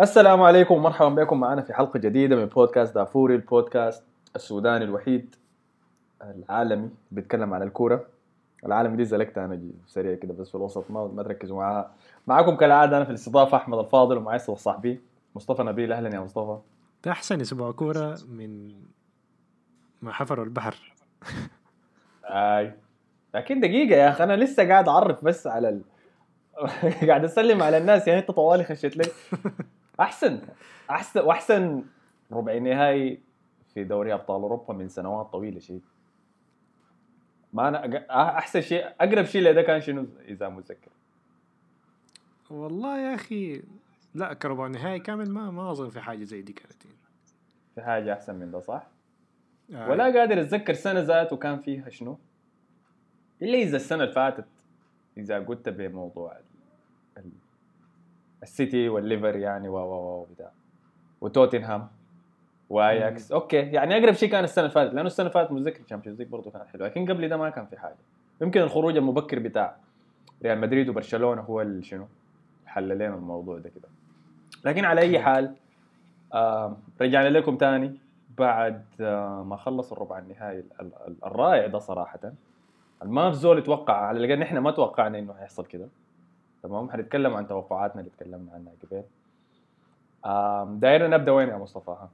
السلام عليكم ومرحبا بكم معنا في حلقة جديدة من بودكاست دافوري البودكاست السوداني الوحيد العالمي بيتكلم عن الكورة. العالمي دي زلكت أنا سريع كده بس في الوسط ما ما تركزوا معاها معاكم كالعادة أنا في الاستضافة أحمد الفاضل ومعي صاحبي مصطفى نبيل. أهلا يا مصطفى. ده أحسن أسبوع كورة من ما حفروا البحر. أي. لكن دقيقة يا أخي أنا لسه قاعد أعرف بس على ال... قاعد أسلم على الناس يعني أنت طوالي خشيت لي. أحسن أحسن وأحسن ربع نهائي في دوري أبطال أوروبا من سنوات طويلة شيء ما أنا أحسن شيء أقرب شيء لده كان شنو إذا متذكر والله يا أخي لا كربع نهائي كامل ما ما أظن في حاجة زي دي كانت. في حاجة أحسن من ده صح؟ آه، ولا قادر أتذكر سنة ذاته كان فيها شنو؟ إلا إذا السنة اللي فاتت إذا قلت بموضوع السيتي والليفر يعني و و و وتوتنهام وأياكس. okay يعني أقرب شيء كان السنة اللي فاتت لأنه السنة اللي فاتت متذكر ال Champions League برضه كانت حلوة لكن قبل ده ما كان في حاجة. يمكن الخروج المبكر بتاع ريال مدريد وبرشلونة هو اللي شنو؟ حل لنا الموضوع ده كده. لكن على أي حال آه رجعنا لكم تاني بعد آه ما خلص الربع النهائي ال- ال- ال- الرائع ده صراحة. ما في زول يتوقع على الأقل إحنا ما توقعنا إنه هيحصل كده. تمام؟ حنتكلم عن توقعاتنا اللي تكلمنا عنها قبل. آم، داير نبدأ وين يا مصطفى؟ ها؟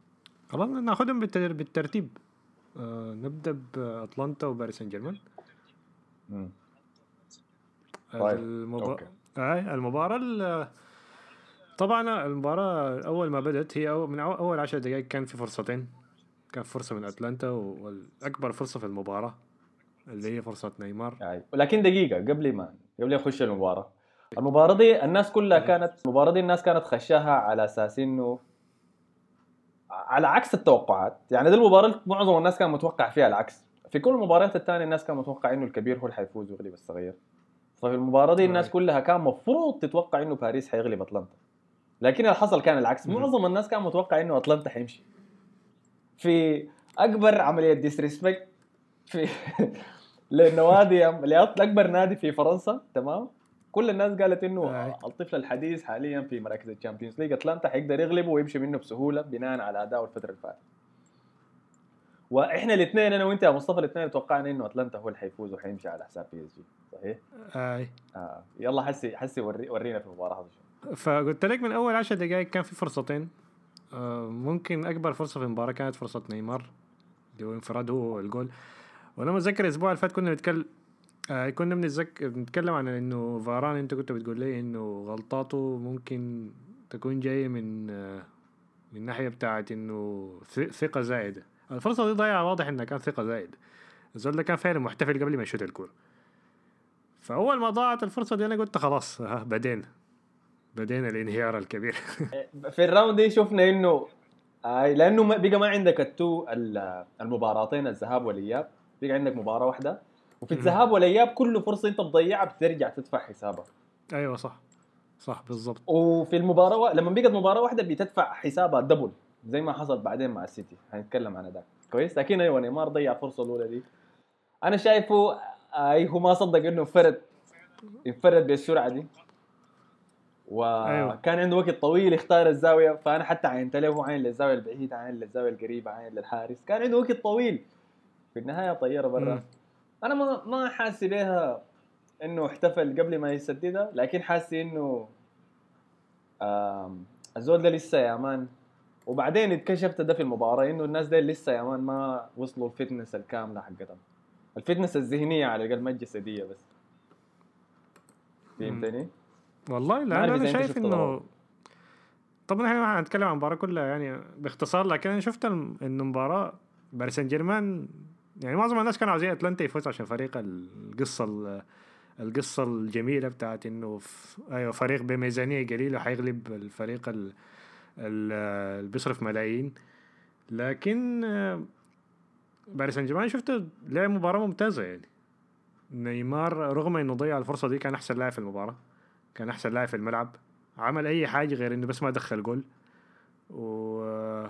خلاص ناخذهم بالتر- بالترتيب. آه نبدأ باتلانتا وباريس سان جيرمان مم. طيب، okay. آه المباراة ال- طبعا المباراة أول ما بدأت هي أول من أول عشر دقائق كان في فرصتين. كان فرصة من أتلانتا والأكبر فرصة في المباراة اللي هي فرصة نيمار. ولكن دقيقة قبل ما قبل يخش المباراة المباراة دي الناس كلها كانت المباراة دي الناس كانت خشاها على أساس إنه على عكس التوقعات. يعني دي المباراة اللي معظم الناس كان متوقع فيها العكس. في كل المباريات الثانية الناس كان متوقع إنه الكبير هو اللي حيفوز ويغلب الصغير. ففي المباراة دي الناس. كلها كان مفروض تتوقع إنه باريس حيغلب أتلانتا. لكن اللي حصل كان العكس. مهم. معظم الناس كان متوقع إنه أتلانتا حيمشي. في أكبر عملية disrespect في للنوادي لأكبر نادي في فرنسا تمام؟ كل الناس قالت إنه. الطفل الحديث حاليا في مراكز ال Champions League. أتلانتا حيقدر يغلبه ويمشي منه بسهولة بناء على اداؤه الفترة اللي فاتت. وإحنا الاثنين أنا وأنت يا مصطفى الاثنين توقعنا إنه أتلانتا هو اللي حيفوز وحيمشي على حساب بي إس جي. صحيح؟ آه آه. يلا حسي حسي وري ورينا في المباراة هذه فقلت لك من أول عشر دقائق كان في فرصتين. آه، ممكن أكبر فرصة في المباراة كانت فرصة نيمار اللي هو انفراد هو الجول وأنا متذكر الأسبوع اللي فات كنا بنتكلم آه كنا بنتذك... بنتكلم عن إنه فاران أنت كنت بتقول لي إنه غلطاته ممكن تكون جاية من آه من ناحية بتاعت إنه ثقة زائده الفرصة دي ضايعة واضح إنها كان ثقة زائده الزول ده كان فعلا محتفل قبل ما يشوت الكورة. فأول ما ضاعت الفرصة دي أنا قلت خلاص ها بدينا بدينا الانهيار الكبير. في ال round دي شفنا إنه آه لأنه بقى ما عندك ال two ال- المباراتين الذهاب والإياب. بقى عندك مباراة واحدة. وفي. الذهاب والاياب كل فرصة أنت بتضيعها بترجع تدفع حسابها. أيوه صح. صح بالضبط. وفي المباراة و... لما بقت مباراة واحدة بتدفع حسابها double زي ما حصل بعدين مع السيتي. هنتكلم عن ده كويس؟ لكن أيوه نيمار ضيع الفرصه الأولى دي. أنا شايفه أي هو ما صدق إنه انفرد انفرد بالسرعة دي. أيوة. وكان عنده وقت طويل يختار الزاوية. فأنا حتى عينت له هو عين للزاوية البعيدة عين للزاوية القريبة عين للحارس. كان عنده وقت طويل. في النهاية طيارة برا. أنا ما ما حاسس بيها إنه احتفل قبل ما يسددها لكن حاسس إنه الزول ده لسه يا man وبعدين اكتشفت ده في المباراة إنه الناس دي لسه يا مان ما وصلوا ال fitness الكاملة حقتهم ال fitness الذهنية على الأقل ما الجسديه بس فهمتني؟ والله لا أنا شايف إنه. طبعا إحنا ما هنتكلم عن المباراة كلها يعني باختصار لكن أنا شفت إنه مباراة باريس سان جيرمان يعني معظم الناس كانوا عاوزين أتلانتا يفوز عشان فريق القصة ال- القصة الجميلة بتاعت إنه أيوه فريق بميزانية قليلة حيغلب الفريق ال- ال- اللي بيصرف ملايين. لكن آه، باريس سان جيرمان شفته لعب مباراة ممتازة يعني. نيمار رغم إنه ضيع الفرصة دي كان أحسن لاعب في المباراة كان أحسن لاعب في الملعب. عمل أي حاجة غير إنه بس ما دخل جول. و...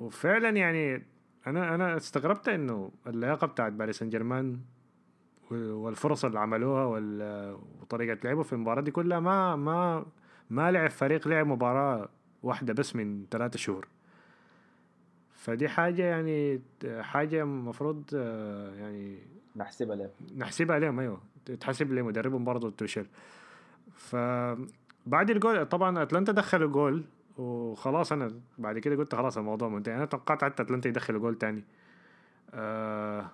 وفعلا يعني أنا أنا استغربت إنه اللياقه بتاعت باريس سان جيرمان والفرص اللي عملوها وطريقة لعبه في المباراة دي كلها ما ما ما لعب فريق لعب مباراة واحدة بس من ثلاثة شهور. فدي حاجة يعني حاجة المفروض يعني نحسبها ليه نحسبها عليهم أيوه. تحسب لمدربهم برضه توشيل فبعد الجول طبعا أتلانتا دخلوا جول. وخلاص أنا بعد كده قلت خلاص الموضوع منتهي. أنا توقعت حتى أتلانتا يدخلوا جول تاني. آه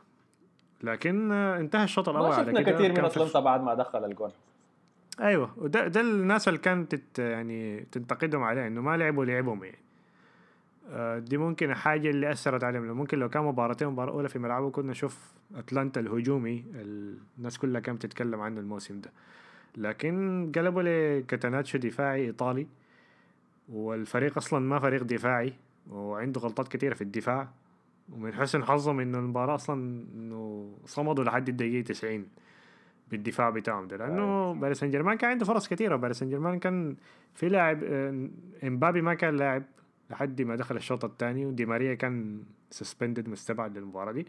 لكن انتهى الشوط الأول ما على شفنا كده. كثير من أتلانتا بعد ما دخل الجون أيوه وده ده الناس اللي كانت يعني تنتقدهم عليه إنه ما لعبوا لعبهم يعني. آه، دي ممكن الحاجة اللي أثرت عليهم. لو ممكن لو كان مباراتين مباراة أولى في ملعبه كنا نشوف أتلانتا الهجومي الناس كلها كانت تتكلم عنه الموسم ده. لكن قلبوا لكاتاناتشو دفاعي إيطالي. والفريق أصلا ما فريق دفاعي وعنده غلطات كثيرة في الدفاع. ومن حسن حظهم إنه المباراة أصلا إنه صمدوا لحد الدقيقة 90 بالدفاع بتاعهم ده. لأنه باريس سان جيرمان كان عنده فرص كثيرة باريس سان جيرمان كان في لاعب آه، إمبابي ما كان لاعب لحد ما دخل الشوط الثاني ودي ماريا كان سسبندد مستبعد للمباراة دي.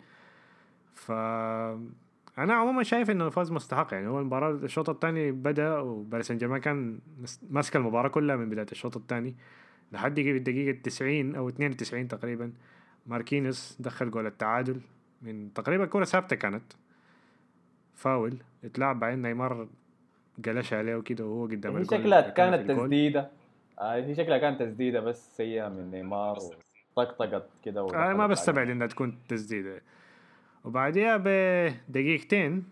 ف أنا عموما شايف إنه الفوز مستحق يعني هو المباراة الشوط الثاني بدأ وباريس سان جيرمان كان ماسك المباراة كلها من بداية الشوط الثاني. لحد الدقيقة 90 أو 92 تقريبا ماركينيوس دخل جول التعادل من تقريبا كرة ثابتة كانت. فاول اتلعب بعدين نيمار جلش عليه وكده وهو قدام الجول شكلها كانت. تسديدة. آه هي شكلها كانت تسديدة بس سيئه من نيمار وطقطقت كده آه ودخلت ما بستبعد إنها تكون تسديدة. وبعديها بدقيقتين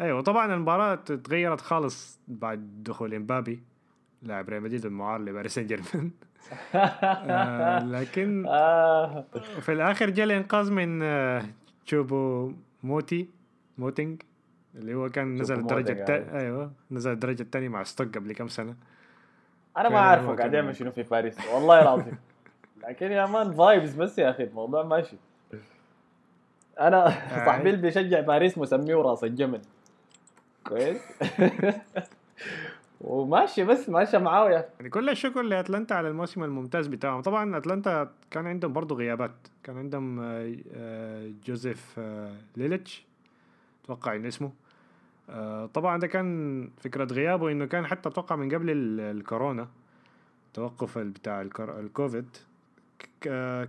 أيوه طبعا المباراة تغيرت خالص بعد دخول إمبابي لاعب ريال مدريد المعار لباريس سان جيرمان. آه لكن آه. في الآخر جاء الإنقاذ من آه تشوبو موتي موتينج اللي هو كان نزل الدرجة الثانية أيوه نزل الدرجة الثانية مع ستوك قبل كم سنة. أنا ما عارفه هو قاعد يعمل شنو في باريس والله العظيم. لكن يا man vibes بس يا أخي الموضوع ماشي. أنا صاحبي اللي بيشجع باريس مسميه راس الجمل. كويس. وماشي بس ماشي معاه يا. يعني كل الشكر لأتلانتا على الموسم الممتاز بتاعهم. طبعا أتلانتا كان عندهم برضه غيابات. كان عندهم آه، آه، جوزيف آه، ليليتش. أتوقع إن اسمه. طبعا ده كان فكرة غيابه إنه كان حتى أتوقع من قبل ال- الكورونا توقف بتاع الكوفيد.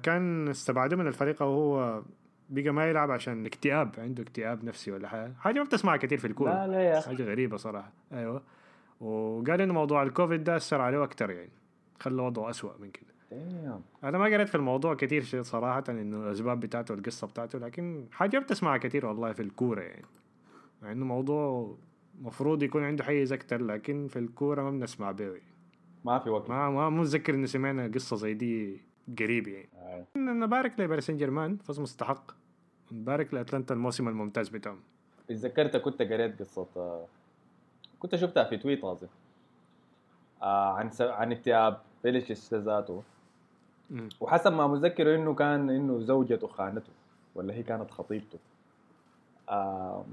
كان استبعدوه من الفريق وهو بقى ما يلعب عشان اكتئاب عنده اكتئاب نفسي ولا حاجة. حاجة ما بتسمعها كتير في الكورة. لا لا يا أخي. حاجة غريبة صراحة. أيوة. وقال إنه موضوع الكوفيد ده أثر عليه أكتر يعني. خلى وضعه أسوأ من كده. أنا ما قريت في الموضوع كتير شيء صراحة إنه الأسباب بتاعته والقصة بتاعته لكن حاجة بتسمعها كتير والله في الكورة يعني. مع إنه موضوع مفروض يكون عنده حيز أكتر لكن في الكورة ما بنسمع به يعني. ما في وقت. ما ما متذكر إنه سمعنا قصة زي دي قريب يعني. آه. نبارك لباريس سان جيرمان فوز مستحق. نبارك لأتلانتا الموسم الممتاز بتاعهم. اتذكرت كنت قريت قصة آه، كنت شفتها في تويت قصدي. آه عن س... عن اكتئاب بيليش ذاته. وحسب ما متذكر إنه كان إنه زوجته خانته ولا هي كانت خطيبته. آم،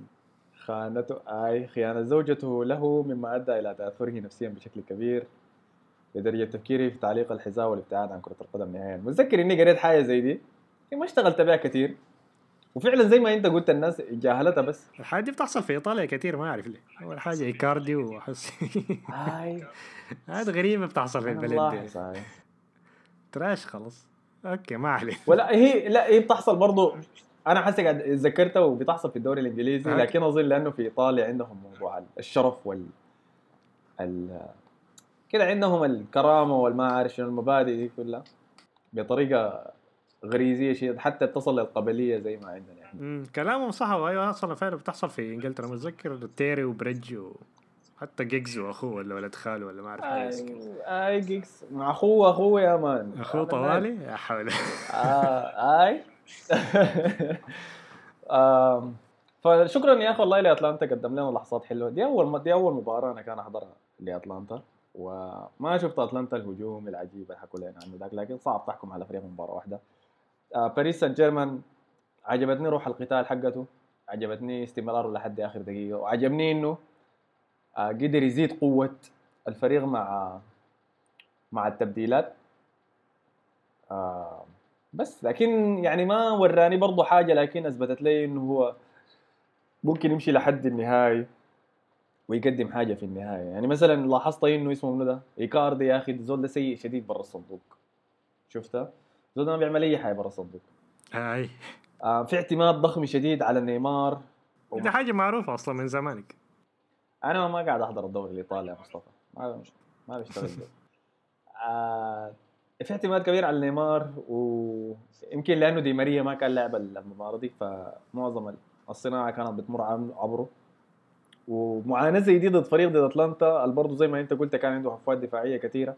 خانته آي خيانة زوجته له مما أدى إلى تأثره نفسيا بشكل كبير. لدرجة تفكيري في تعليق الحذاء والابتعاد عن كرة القدم نهائيا. متذكر إني قريت حاجة زي دي؟ لكن ما اشتغلت بها كثير. وفعلا زي ما أنت قلت الناس جاهلتها بس. الحاجة دي بتحصل في إيطاليا كتير ما أعرف ليه. أول حاجة إيكاردي وأحس. اي هذا غريبة بتحصل في البلد دي. هاي. trash خلاص. okay ما عليه ولا هي لا هي بتحصل برضو. أنا حاسس قاعد ذكرتها وبتحصل في الدوري الإنجليزي. لكن أظن لأنه في إيطاليا عندهم موضوع الشرف وال ال... كده عندهم الكرامة والما عارف شنو المبادئ دي كلها بطريقة غريزية شيء حتى تصل للقبلية زي ما عندنا إحنا. مم، كلامهم صح أيوة أصلا فعلا بتحصل في إنجلترا. متذكر تيري وبريدج وحتى جيجز وأخوه ولا ولد خاله ولا ما كده. أي جيجز مع أخوه أخوه يا man. أخوه طوالي؟ يا حول. آه أي. فشكرا يا أخي والله لاتلانتا قدم لنا لحظات حلوة. دي أول دي أول مباراة أنا كان أحضرها لأتلانتا. وما شفت أتلانتا الهجوم العجيب اللي حكوا لنا عنه ذاك لكن صعب تحكم على فريق مباراة واحدة. آه باريس سان جيرمان عجبتني روح القتال حقته عجبتني استمراره لحد آخر دقيقة وعجبني إنه آه قدر يزيد قوة الفريق مع مع التبديلات. آه بس لكن يعني ما وراني برضه حاجة لكن أثبتت لي إنه هو ممكن يمشي لحد النهاية ويقدم حاجة في النهاية. يعني مثلا لاحظت إنه اسمه منو ده؟ إيكاردي يا أخي الزول ده سيء شديد برا الصندوق. شفتها الزول ده ما بيعمل أي حاجة برا الصندوق. أي. آه في اعتماد ضخم شديد على نيمار. دي حاجة معروفة أصلا من زمانك. أنا ما قاعد أحضر الدوري الإيطالي يا مصطفى. ما ما بشتغل ده. آه في اعتماد كبير على نيمار ويمكن لأنه دي ماريا ما كان لعب المباراة دي فمعظم الصناعة كانت بتمر عبره. ومعاناة زي دي ضد فريق ضد أتلانتا برضه زي ما أنت قلت كان عنده هفوات دفاعية كثيره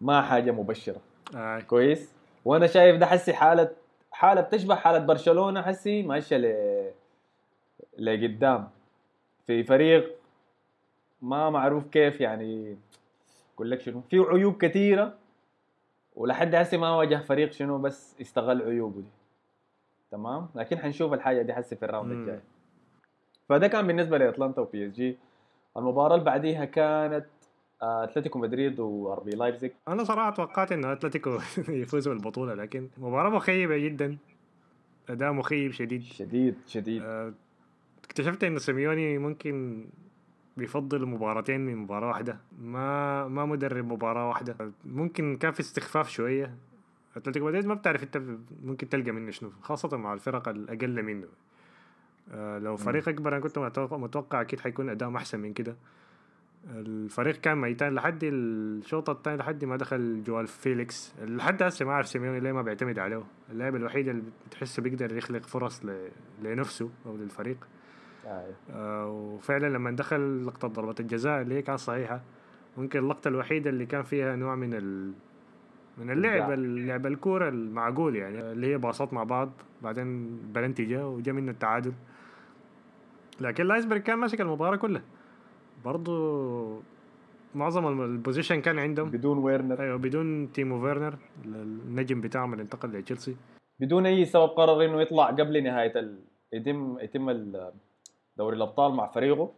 ما حاجة مبشرة. اي كويس؟ وأنا شايف ده حسي حالة حالة بتشبه حالة برشلونة حسي ماشية ل لقدام. في فريق ما معروف كيف يعني أقول لك شنو؟ في عيوب كثيره ولحد هسه ما واجه فريق شنو بس استغل عيوبه دي. تمام؟ لكن حنشوف الحاجة دي حسي في ال round. الجاي. فده كان بالنسبة لأتلانتا وبي اس جي المباراة اللي بعديها كانت آه، أتلتيكو مدريد واربي لايبزيج أنا صراحة توقعت انه أتلتيكو يفوز بالبطولة لكن مباراة مخيبة جدا. أداء مخيب شديد. شديد شديد. آه، اكتشفت انه سيميوني ممكن بيفضل مباراتين من مباراة واحدة. ما ما مدرب مباراة واحدة. ممكن كان في استخفاف شوية. أتلتيكو مدريد ما بتعرف إنت ممكن تلقى منه شنو خاصة مع الفرق الأقل منه. لو فريق أكبر أنا كنت متوقع, أكيد حيكون أداء أحسن من كده. الفريق كان ميتان لحد الشوط الثاني لحد ما دخل جواو فيليكس. لحد هسه ما أعرف سيميوني ليه ما بيعتمد عليه. اللاعب الوحيد اللي بتحسه بيقدر يخلق فرص ل... لنفسه أو للفريق. آه. آه وفعلا لما دخل لقطة ضربة الجزاء اللي هي كانت صحيحة ممكن اللقطة الوحيدة اللي كان فيها نوع من ال... من اللعب. اللعب الكورة المعقول يعني اللي هي باصات مع بعض بعدين بلنتي جا وجا منه التعادل. لكن لايبزيغ كان ماسك المباراة كلها. برضو معظم ال possession كان عندهم. بدون ويرنر. أيوه بدون تيمو فيرنر النجم بتاعهم اللي انتقل لتشيلسي بدون أي سبب قرر إنه يطلع قبل نهاية ال... يتم يتم دوري الأبطال مع فريقه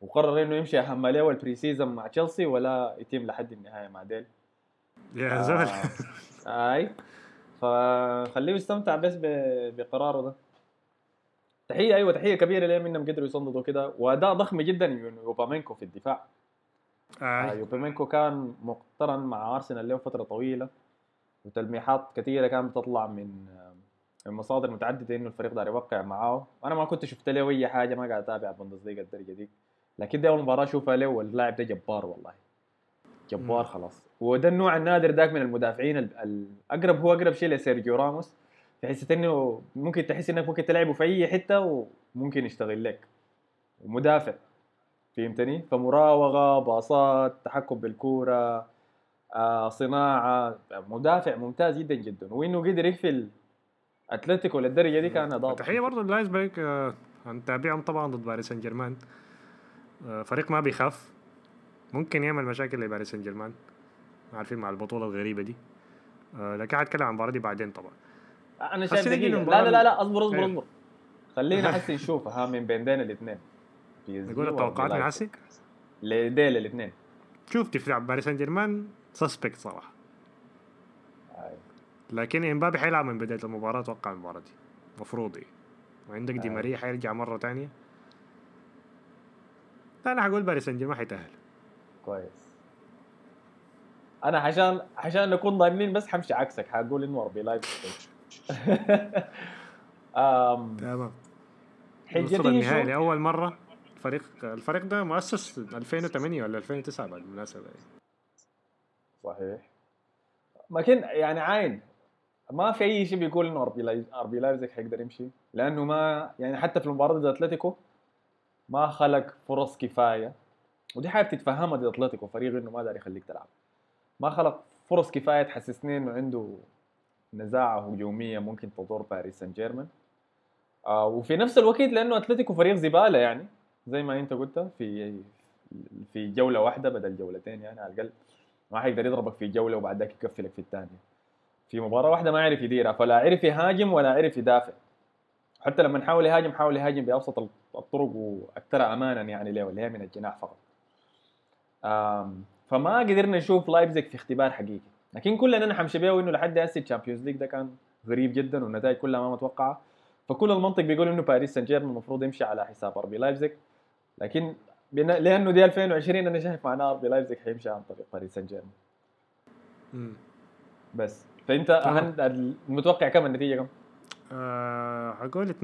وقرر إنه يمشي اهم له وال pre season مع تشيلسي ولا يتم لحد النهاية مع ديل. يا زول. آه. أي. فخليه يستمتع بس. بقراره ده. تحية أيوه تحية كبيرة ليه إنهم قدروا يصمدوا كده وأداء ضخم جدا أوباميكانو في الدفاع. آه، آه. يوبيمينكو كان مقترن مع أرسنال له فترة طويلة وتلميحات كثيرة كانت بتطلع من من مصادر متعددة إنه الفريق دار يوقع معاه. أنا ما كنت شفت له أي حاجة ما قاعد أتابع بوندسليغا الدرجة دي. لكن دي أول مباراة أشوفها له واللاعب ده جبار والله. جبار. خلاص. وده النوع النادر ذاك من المدافعين ال- الاقرب هو أقرب شيء لسيرجيو راموس. بحيث انه ممكن تحس إنك ممكن تلعبه في أي حتة وممكن يشتغل لك ومدافع فهمتني؟ فمراوغة باصات تحكم بالكورة آه صناعة مدافع ممتاز جدا جدا. وإنه قدر يقفل أتلتيكو للدرجة دي كان ضابط. تحية برضه لايسبرغ آه، هنتابعهم طبعا ضد باريس سان جيرمان آه، فريق ما بيخاف. ممكن يعمل مشاكل لباريس سان جيرمان عارفين مع البطولة الغريبة دي. آه، لكن هتكلم عن المباراة دي بعدين طبعا. أنا شايف دقيقة. لا لا لا لا أصبر أصبر أيوه. أصبر. خلينا حسي نشوفها من بين دين الاثنين. نقول التوقعات من حسي لديل الاثنين. شوف دفاع باريس سان جيرمان suspect صراحة. لكن إمبابي حيلعب من بداية المباراة أتوقع المباراة دي. مفروض إيه. وعندك دي. ماريا حيرجع مرة تانية. لا أنا حقول باريس سان جيرمان حيتأهل. كويس. أنا عشان عشان نكون ضامنين بس حمشي عكسك حقول إنه أربي لايبزيج تمام. وصل حجتي النهائي شو لأول مرة. الفريق الفريق ده مؤسس 2008 ولا 2009 بالمناسبة صحيح. لكن يعني عاين ما في أي شيء بيقول إنه أربي لايفزك حيقدر يمشي. لأنه ما يعني حتى في المباراة ضد أتلتيكو ما خلق فرص كفاية. ودي حاجة بتتفهمها ضد أتلتيكو فريق إنه ما داري يخليك تلعب. ما خلق فرص كفاية تحسسني إنه عنده نزاعه هجوميه ممكن تضر باريس سان جيرمان وفي نفس الوقت لأنه أتلتيكو فريق زبالة يعني زي ما أنت قلت في في جولة واحدة بدل جولتين يعني على الأقل ما حيقدر يضربك في جولة وبعد ذاك يقفلك في الثانية. في مباراة واحدة ما عرف يديرها فلا عرف يهاجم ولا عرف يدافع. حتى لما حاول يهاجم حاول يهاجم بابسط الطرق واكثرها امانا يعني له اللي هي من الجناح فقط. فما قدرنا نشوف لايبزيج في اختبار حقيقي. لكن كلنا نحن شبيه إنه لحد هسه ال Champions League ده كان غريب جدا والنتائج كلها ما متوقعة. فكل المنطق بيقول إنه باريس سان جيرمان المفروض يمشي على حساب اربي لايبزيج لكن لأنه دي 2020 أنا شايف معناها اربي لايبزيج حيمشي عن طريق باريس سان جيرمان. بس. فأنت المتوقع كم النتيجة كم؟ آه حقول 2-0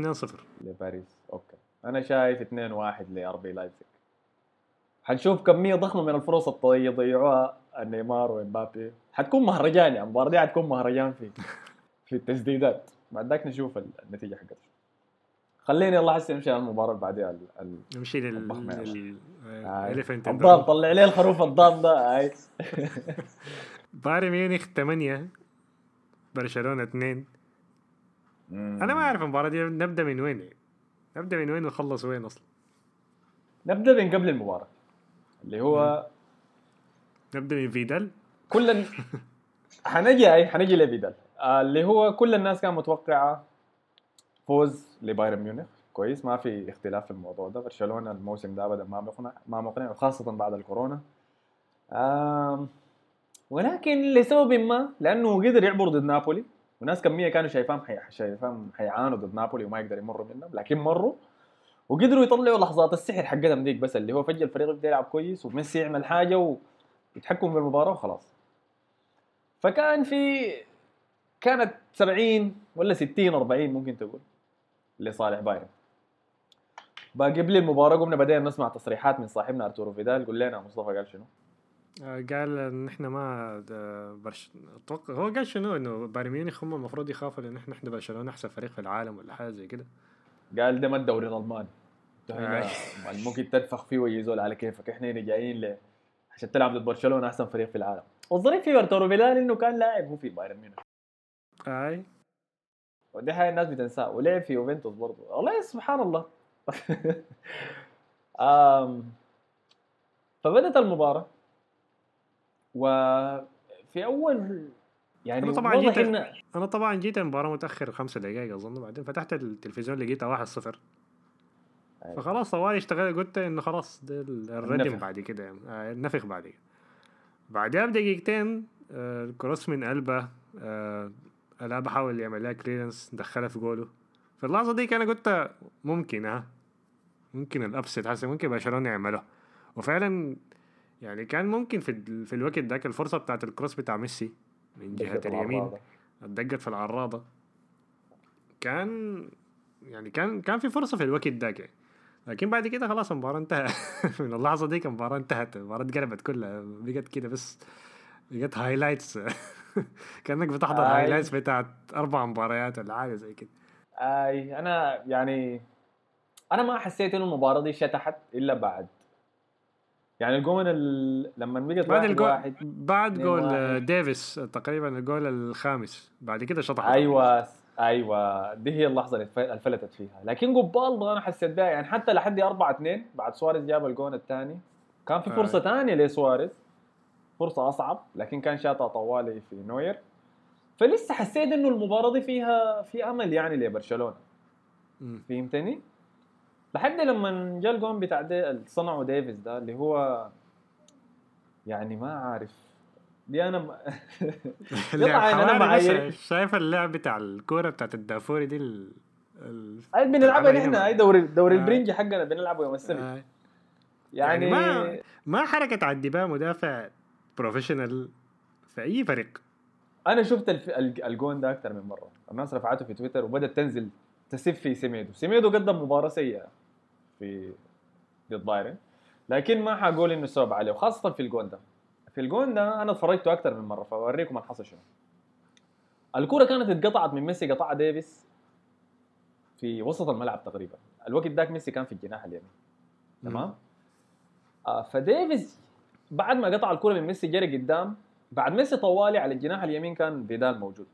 لباريس. okay. أنا شايف 2 1 لاربي لايبزيج حنشوف كميه ضخمة من الفرص اللي يضيعوها نيمار ومبابي حتكون مهرجان يعني المباراه دي حتكون مهرجان في في التسديدات. بعد ذاك نشوف النتيجة حقتها. خليني يلا هسه نمشي على المباراة اللي بعديها نمشي لل. elephant in the room طلع لي الخروف الضام ده بايرن ميونخ 8 برشلونة 2 أنا ما أعرف المباراة دي نبدأ من وين؟ يعني. نبدأ من وين ونخلص وين أصلا؟ نبدأ من قبل المباراة. اللي هو نبدا من فيدال؟ كل ال... حنجي أي حنجي لفيدال. آه اللي هو كل الناس كانت متوقعة فوز لبايرن ميونخ. كويس ما في اختلاف في الموضوع ده. برشلونة الموسم ده ابدا ما مقنع ما مقنع وخاصة بعد الكورونا. آم ولكن لسبب ما لأنه قدر يعبر ضد نابولي. وناس كمية كانوا شايفاهم حي... شايفاهم حيعانوا ضد نابولي وما يقدر يمروا منهم لكن مروا. وقدروا يطلعوا لحظات السحر حقتهم ديك بس اللي هو فجأة الفريق يبدأ يلعب كويس وميسي يعمل حاجة ويتحكم في المباراة وخلاص. فكان في كانت 70 ولا 60 40 ممكن تقول لصالح بايرن. باقي قبل المباراة قمنا بدينا نسمع تصريحات من صاحبنا أرتورو فيدال قول لنا مصطفى قال شنو؟ آه، قال إن إحنا ما برش... هو قال شنو؟ إنه بايرن ميونخ هم المفروض يخافوا لأن إحنا إحنا برشلونة أحسن فريق في العالم ولا حاجة زي كده. قال ده ما الدوري الألماني. هنا آي. ممكن تنفخ فيه ويزول على كيفك. إحنا هنا جايين ل عشان تلعب ضد برشلونة أحسن فريق في العالم. والظريف في ارتورو فيدال إنه كان لاعب هو في بايرن ميونخ. أي. ودي حاجة الناس بتنساها ولعب في يوفنتوس برضه. والله سبحان الله. آم فبدت المباراة. وفي أول يعني طبعاً جيت- إن أنا طبعا جيت المباراة متأخر خمسة دقائق أظن بعدين فتحت التلفزيون لقيتها 1 0 أيوة. فخلاص طوالي اشتغل قلت انه خلاص ده ال- الردم. بعد كده يعني. آه، النفخ بعد كده بعدها بدقيقتين آه، ال cross من قلبه آه، ألابا حاول يعمل لها clearance دخلها في جوله في اللحظة دي أنا قلت ممكن ها ممكن ال upset يحصل ممكن برشلونة يعمله وفعلا يعني كان ممكن في في الوقت ذاك الفرصة بتاعت ال cross بتاع ميسي من جهه دقة اليمين. اتدقت في العراضة. كان يعني كان كان في فرصة في الوقت ذاك. يعني. لكن بعد كده خلاص المباراة انتهى من اللحظة دي المباراة انتهت. المباراة اتقلبت كلها. بقت كده بس بقت highlights كأنك بتحضر آي. highlights بتاعت أربع مباريات ولا حاجة زي كده. أي أنا يعني أنا ما حسيت إنه المباراة دي شتحت إلا بعد. يعني الجون ال... لما بقت بعد الجول واحد بعد جول واحد. ديفيس تقريبا الجول الخامس بعد كده شطح أيوه أيوه دي هي اللحظة اللي فلتت فيها لكن قبال ده أنا حسيت بها يعني حتى لحد 4 2 بعد سواريز جاب الجون الثاني كان في فرصة آه. ثانية لسواريز فرصة أصعب لكن كان شاطها طوالي في نوير فلسه حسيت إنه المباراة دي فيها في أمل يعني لبرشلونة. فهمتني؟ لحد لما جاء الجون بتاع دي صنعه ديفيز ده اللي هو يعني ما عارف دي أنا م... حوالي بس معايير- شايف اللعب بتاع الكورة بتاعت الدافوري دي ال... ال... بنلعبها نحن. أي دوري دوري آه. البرنجي حقنا بنلعبه يوم السبت آه. يعني, يعني ما- ما حركة عدى بيها مدافع professional في أي فريق أنا شفت الف... الج- الجون ده أكثر من مرة الناس رفعته في تويتر وبدأت تنزل تسب في سيميدو سيميدو قدم مباراة سيئة في ضد بايرن لكن ما حقول إنه السبب عليه وخاصة في الجون ده في الجون ده أنا اتفرجته أكثر من مرة فأوريكم اللي حصل شنو. الكرة كانت اتقطعت من ميسي قطعها ديفيس في وسط الملعب تقريبا. الوقت ذاك ميسي كان في الجناح اليمين. تمام؟ آه فديفيز بعد ما قطع الكرة من ميسي جري قدام بعد ميسي طوالي على الجناح اليمين كان فيدال موجود.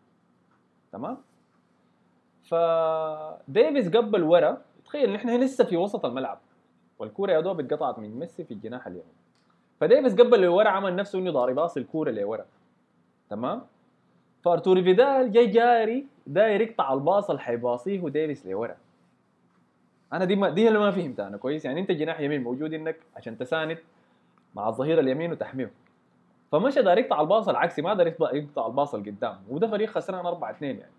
تمام؟ فديفيز قبل ورا تخيل نحن لسه في وسط الملعب والكرة يا دوب اتقطعت من ميسي في الجناح اليمين. فديفيز قبل لورا عمل نفسه إنه ضارب باص الكرة لورا. تمام؟ فأرتوري فيدال جاي جاري داير يقطع الباص اللي حيباصيه ديفيس لورا. أنا دي ما دي اللي ما فهمتها أنا كويس. يعني أنت جناح يمين موجود إنك عشان تساند مع الظهير اليمين وتحميه. فمشى داير يقطع الباص العكسي ما داير يقطع- الباص القدام وده فريق خسران 4 2 يعني.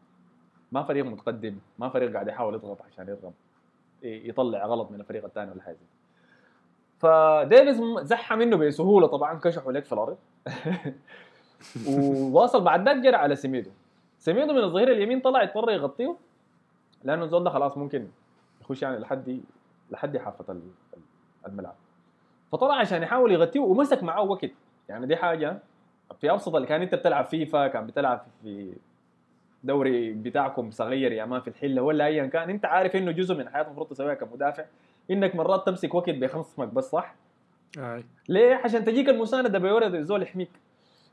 ما فريق متقدم ما فريق قاعد يحاول يضغط عشان يضغط يطلع غلط من الفريق الثاني ولا حاجة فديفيز زحى منه بسهولة طبعا كشحوا لك في الأرض. وواصل بعد ذاك جرى على سيميدو. سيميدو من الظهير اليمين طلع يضطر يغطيه لأنه الزول ده خلاص ممكن يخش يعني لحد لحد حافه ال- الملعب. فطلع عشان يحاول يغطيه ومسك معاه وقت. يعني دي حاجة في أبسط اللي كان أنت بتلعب فيفا كان بتلعب في دوري بتاعكم صغير يا ما في الحلة ولا ايا كان. أنت عارف إنه جزء من حياتك المفروض تسويها كمدافع. إنك مرات تمسك وقت بخصمك بس صح؟ أي. ليه؟ عشان تجيك المساندة بيورد الزول يحميك.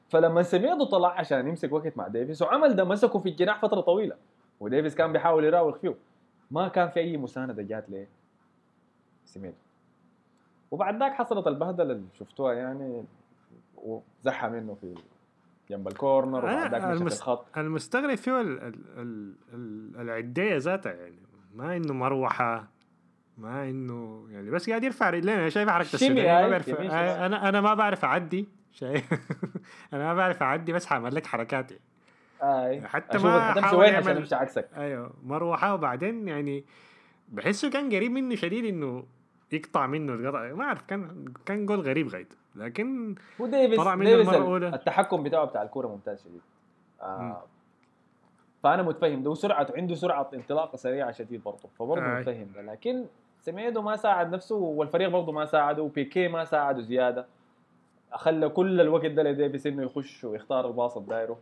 فلما سميدو طلع عشان يمسك وقت مع ديفيس وعمل ده مسكه في الجناح فترة طويلة وديفيس كان بيحاول يراوغ فيه. ما كان في أي مساندة جات ليه؟ سميدو وبعد ذاك حصلت البهدلة اللي شفتوها يعني وزحى منه في جنب ال corner وبعد ذاك أنا مشى في المس- الخط. المستغرب فيه ال ال ال ال العدية ذاتها يعني. ما إنه مروحة ما إنه يعني بس قاعد يرفع رجلين. أنا شايف السودانية هاي، ما بعرف. آه،. أنا أنا ما بعرف أعدي. شايف؟ أنا ما بعرف أعدي بس حعمل لك حركاتي. اي حتى ما حاول يعمل- عكسك. أيوه مروحة. وبعدين يعني بحسه كان قريب منه شديد إنه يقطع منه القطع. ما أعرف كان كان جول غريب غايته لكن وديفيس طلع منه. التحكم بتاعه بتاع الكورة ممتاز شديد. آه فأنا متفهم. ده وسرعته عنده سرعة انطلاقة سريعة شديد برضه فبرضه آي. متفهم. ده لكن سميدو ما ساعد نفسه والفريق برضه ما ساعده وبيكي ما ساعده زيادة. خلى كل الوقت ده لديفيس إنه يخش ويختار الباص الدايره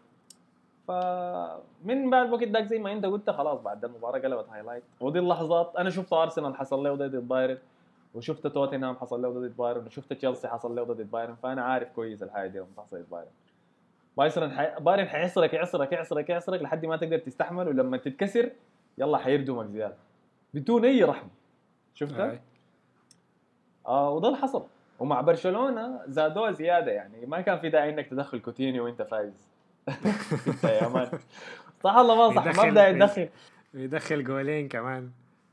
فمن بعد الوقت داك زي ما أنت قلت خلاص بعد المباراة قلبت highlight ودي اللحظات أنا شفت ارسنال حصل له ضد بايرن وشفت توتنهام حصل له ضد بايرن وشفت تشيلسي حصل له ضد بايرن فأنا عارف كويس الحاجة دي لما تحصل ضد بايرن. بايرن حي... بايرن حيعصرك يعصرك يعصرك يعصرك لحد ما تقدر تستحمل ولما تتكسر يلا حيردمك زياده بدون أي رحمه شفتها؟ آه وده اللي حصل. ومع برشلونة زادوها زيادة يعني. ما كان في داعي إنك تدخل كوتينيو وإنت فايز. انت يا مان. صح الله ما صح؟ ما بدا يدخل يدخل جولين كمان.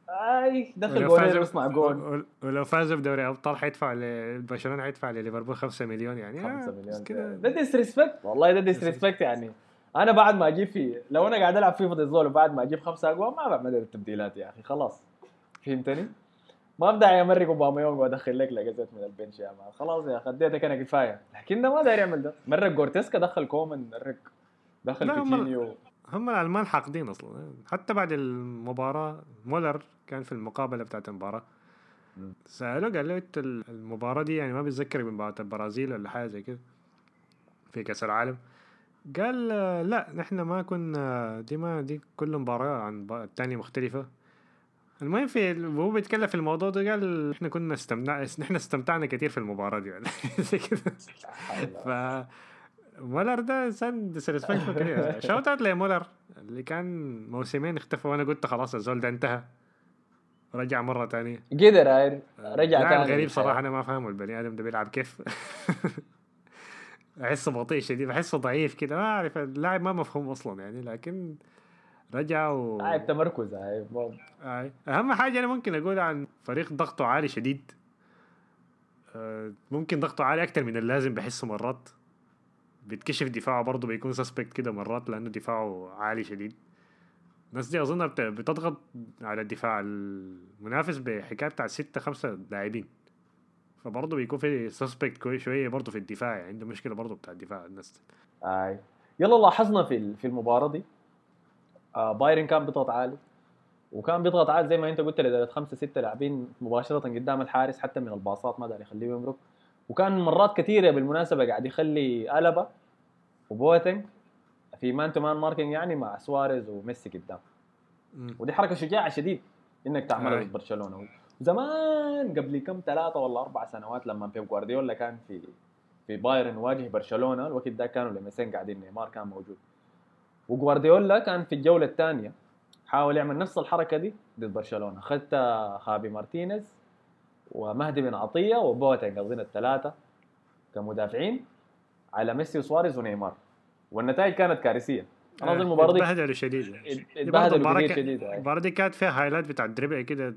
أي دخل ولو جولين ويصنع جول. ول- ولو فازوا بدوري أبطال حيدفع ل- برشلونه حيدفع لليفربول 5 مليون يعني. 5 آه، مليون كده. ده disrespect والله ده disrespect يعني. أنا بعد ما أجيب في لو أنا قاعد ألعب فيفا ضد زول وبعد ما أجيب خمسة أقوان ما بعمل التبديلات يا أخي خلاص. فهمتني؟ ما أبدأ أمرق اوباميونج وأدخل لك لاجازات من ال bench يا man. خلاص يا أخي أديتك أنا كفاية. لكن ده ما داير يعمل ده. مرق جورتيسكا دخل كومان مرق. دخل كوتينيو هم الألمان حاقدين أصلا. حتى بعد المباراة مولر كان في المقابلة بتاعت المباراه. سألوه قال له أنت ال- المباراة دي يعني ما بتذكرك بمباراة البرازيل ولا حاجة زي كده في كأس العالم. قال لا نحن ما كنا دي ما دي كل مباراة عن التانية مختلفة. المهم في وهو بيتكلم في الموضوع ده قال إحنا كنا استمتعنا نحن استمتعنا كثير في المباراة دي. يعني زي كده. ف مولر ده إنسان disrespectful كده. shout out لمولر اللي كان موسمين اختفى وأنا قلت خلاص الزول ده انتهى. رجع مرة تانية قدر هاي رجع لاعب تاني غريب. صراحة أنا ما فاهمه البني آدم ده بيلعب كيف. أحسه بطيء شديد بحسه ضعيف كده ما أعرف اللاعب ما مفهوم أصلا يعني لكن رجع و لاعب تمركز هاي آي. أهم حاجة أنا ممكن أقول عن فريق ضغطه عالي شديد. آه، ممكن ضغطه عالي أكتر من اللازم بحسه مرات. بيتكشف دفاعه برضه بيكون سسبكت كده مرات لأنه دفاعه عالي شديد. الناس دي أظن بت- بتضغط على الدفاع المنافس بحكاية بتاع ستة خمسة لاعبين. فبرضه بيكون في سسبكت كويس شوية برضه في الدفاع يعني عنده مشكلة برضه بتاع الدفاع الناس اي يلا لاحظنا في في المباراة دي آه بايرن كان بيضغط عالي وكان بيضغط عالي زي ما أنت قلت لدرجة خمسة ستة لاعبين مباشرة قدام الحارس حتى من الباصات ما داري يخليه يمرق. وكان مرات كثيرة بالمناسبة قاعد يخلي البا وبوتنج في man to man marking يعني مع سواريز وميسي قدام. ودي حركة شجاعة شديد إنك تعملها. ضد برشلونة. زمان قبل كم ثلاثة ولا أربع سنوات لما بيب جوارديولا كان في في بايرن واجه برشلونة الوقت ده كانوا ال MSN قاعدين نيمار كان موجود. وجوارديولا كان في الجولة الثانية حاول يعمل نفس الحركة دي ضد برشلونة. خت خابي مارتينيز ومهدي بن عطية وبوتنج اظن الثلاثة كمدافعين على ميسي وسواريز ونيمار. والنتائج كانت كارثية. أنا أظن المباراه دي اتبهدلوا شديد. اتبهدلوا شديد أي. المباراة دي كانت فيها highlight بتاع ال dribble كده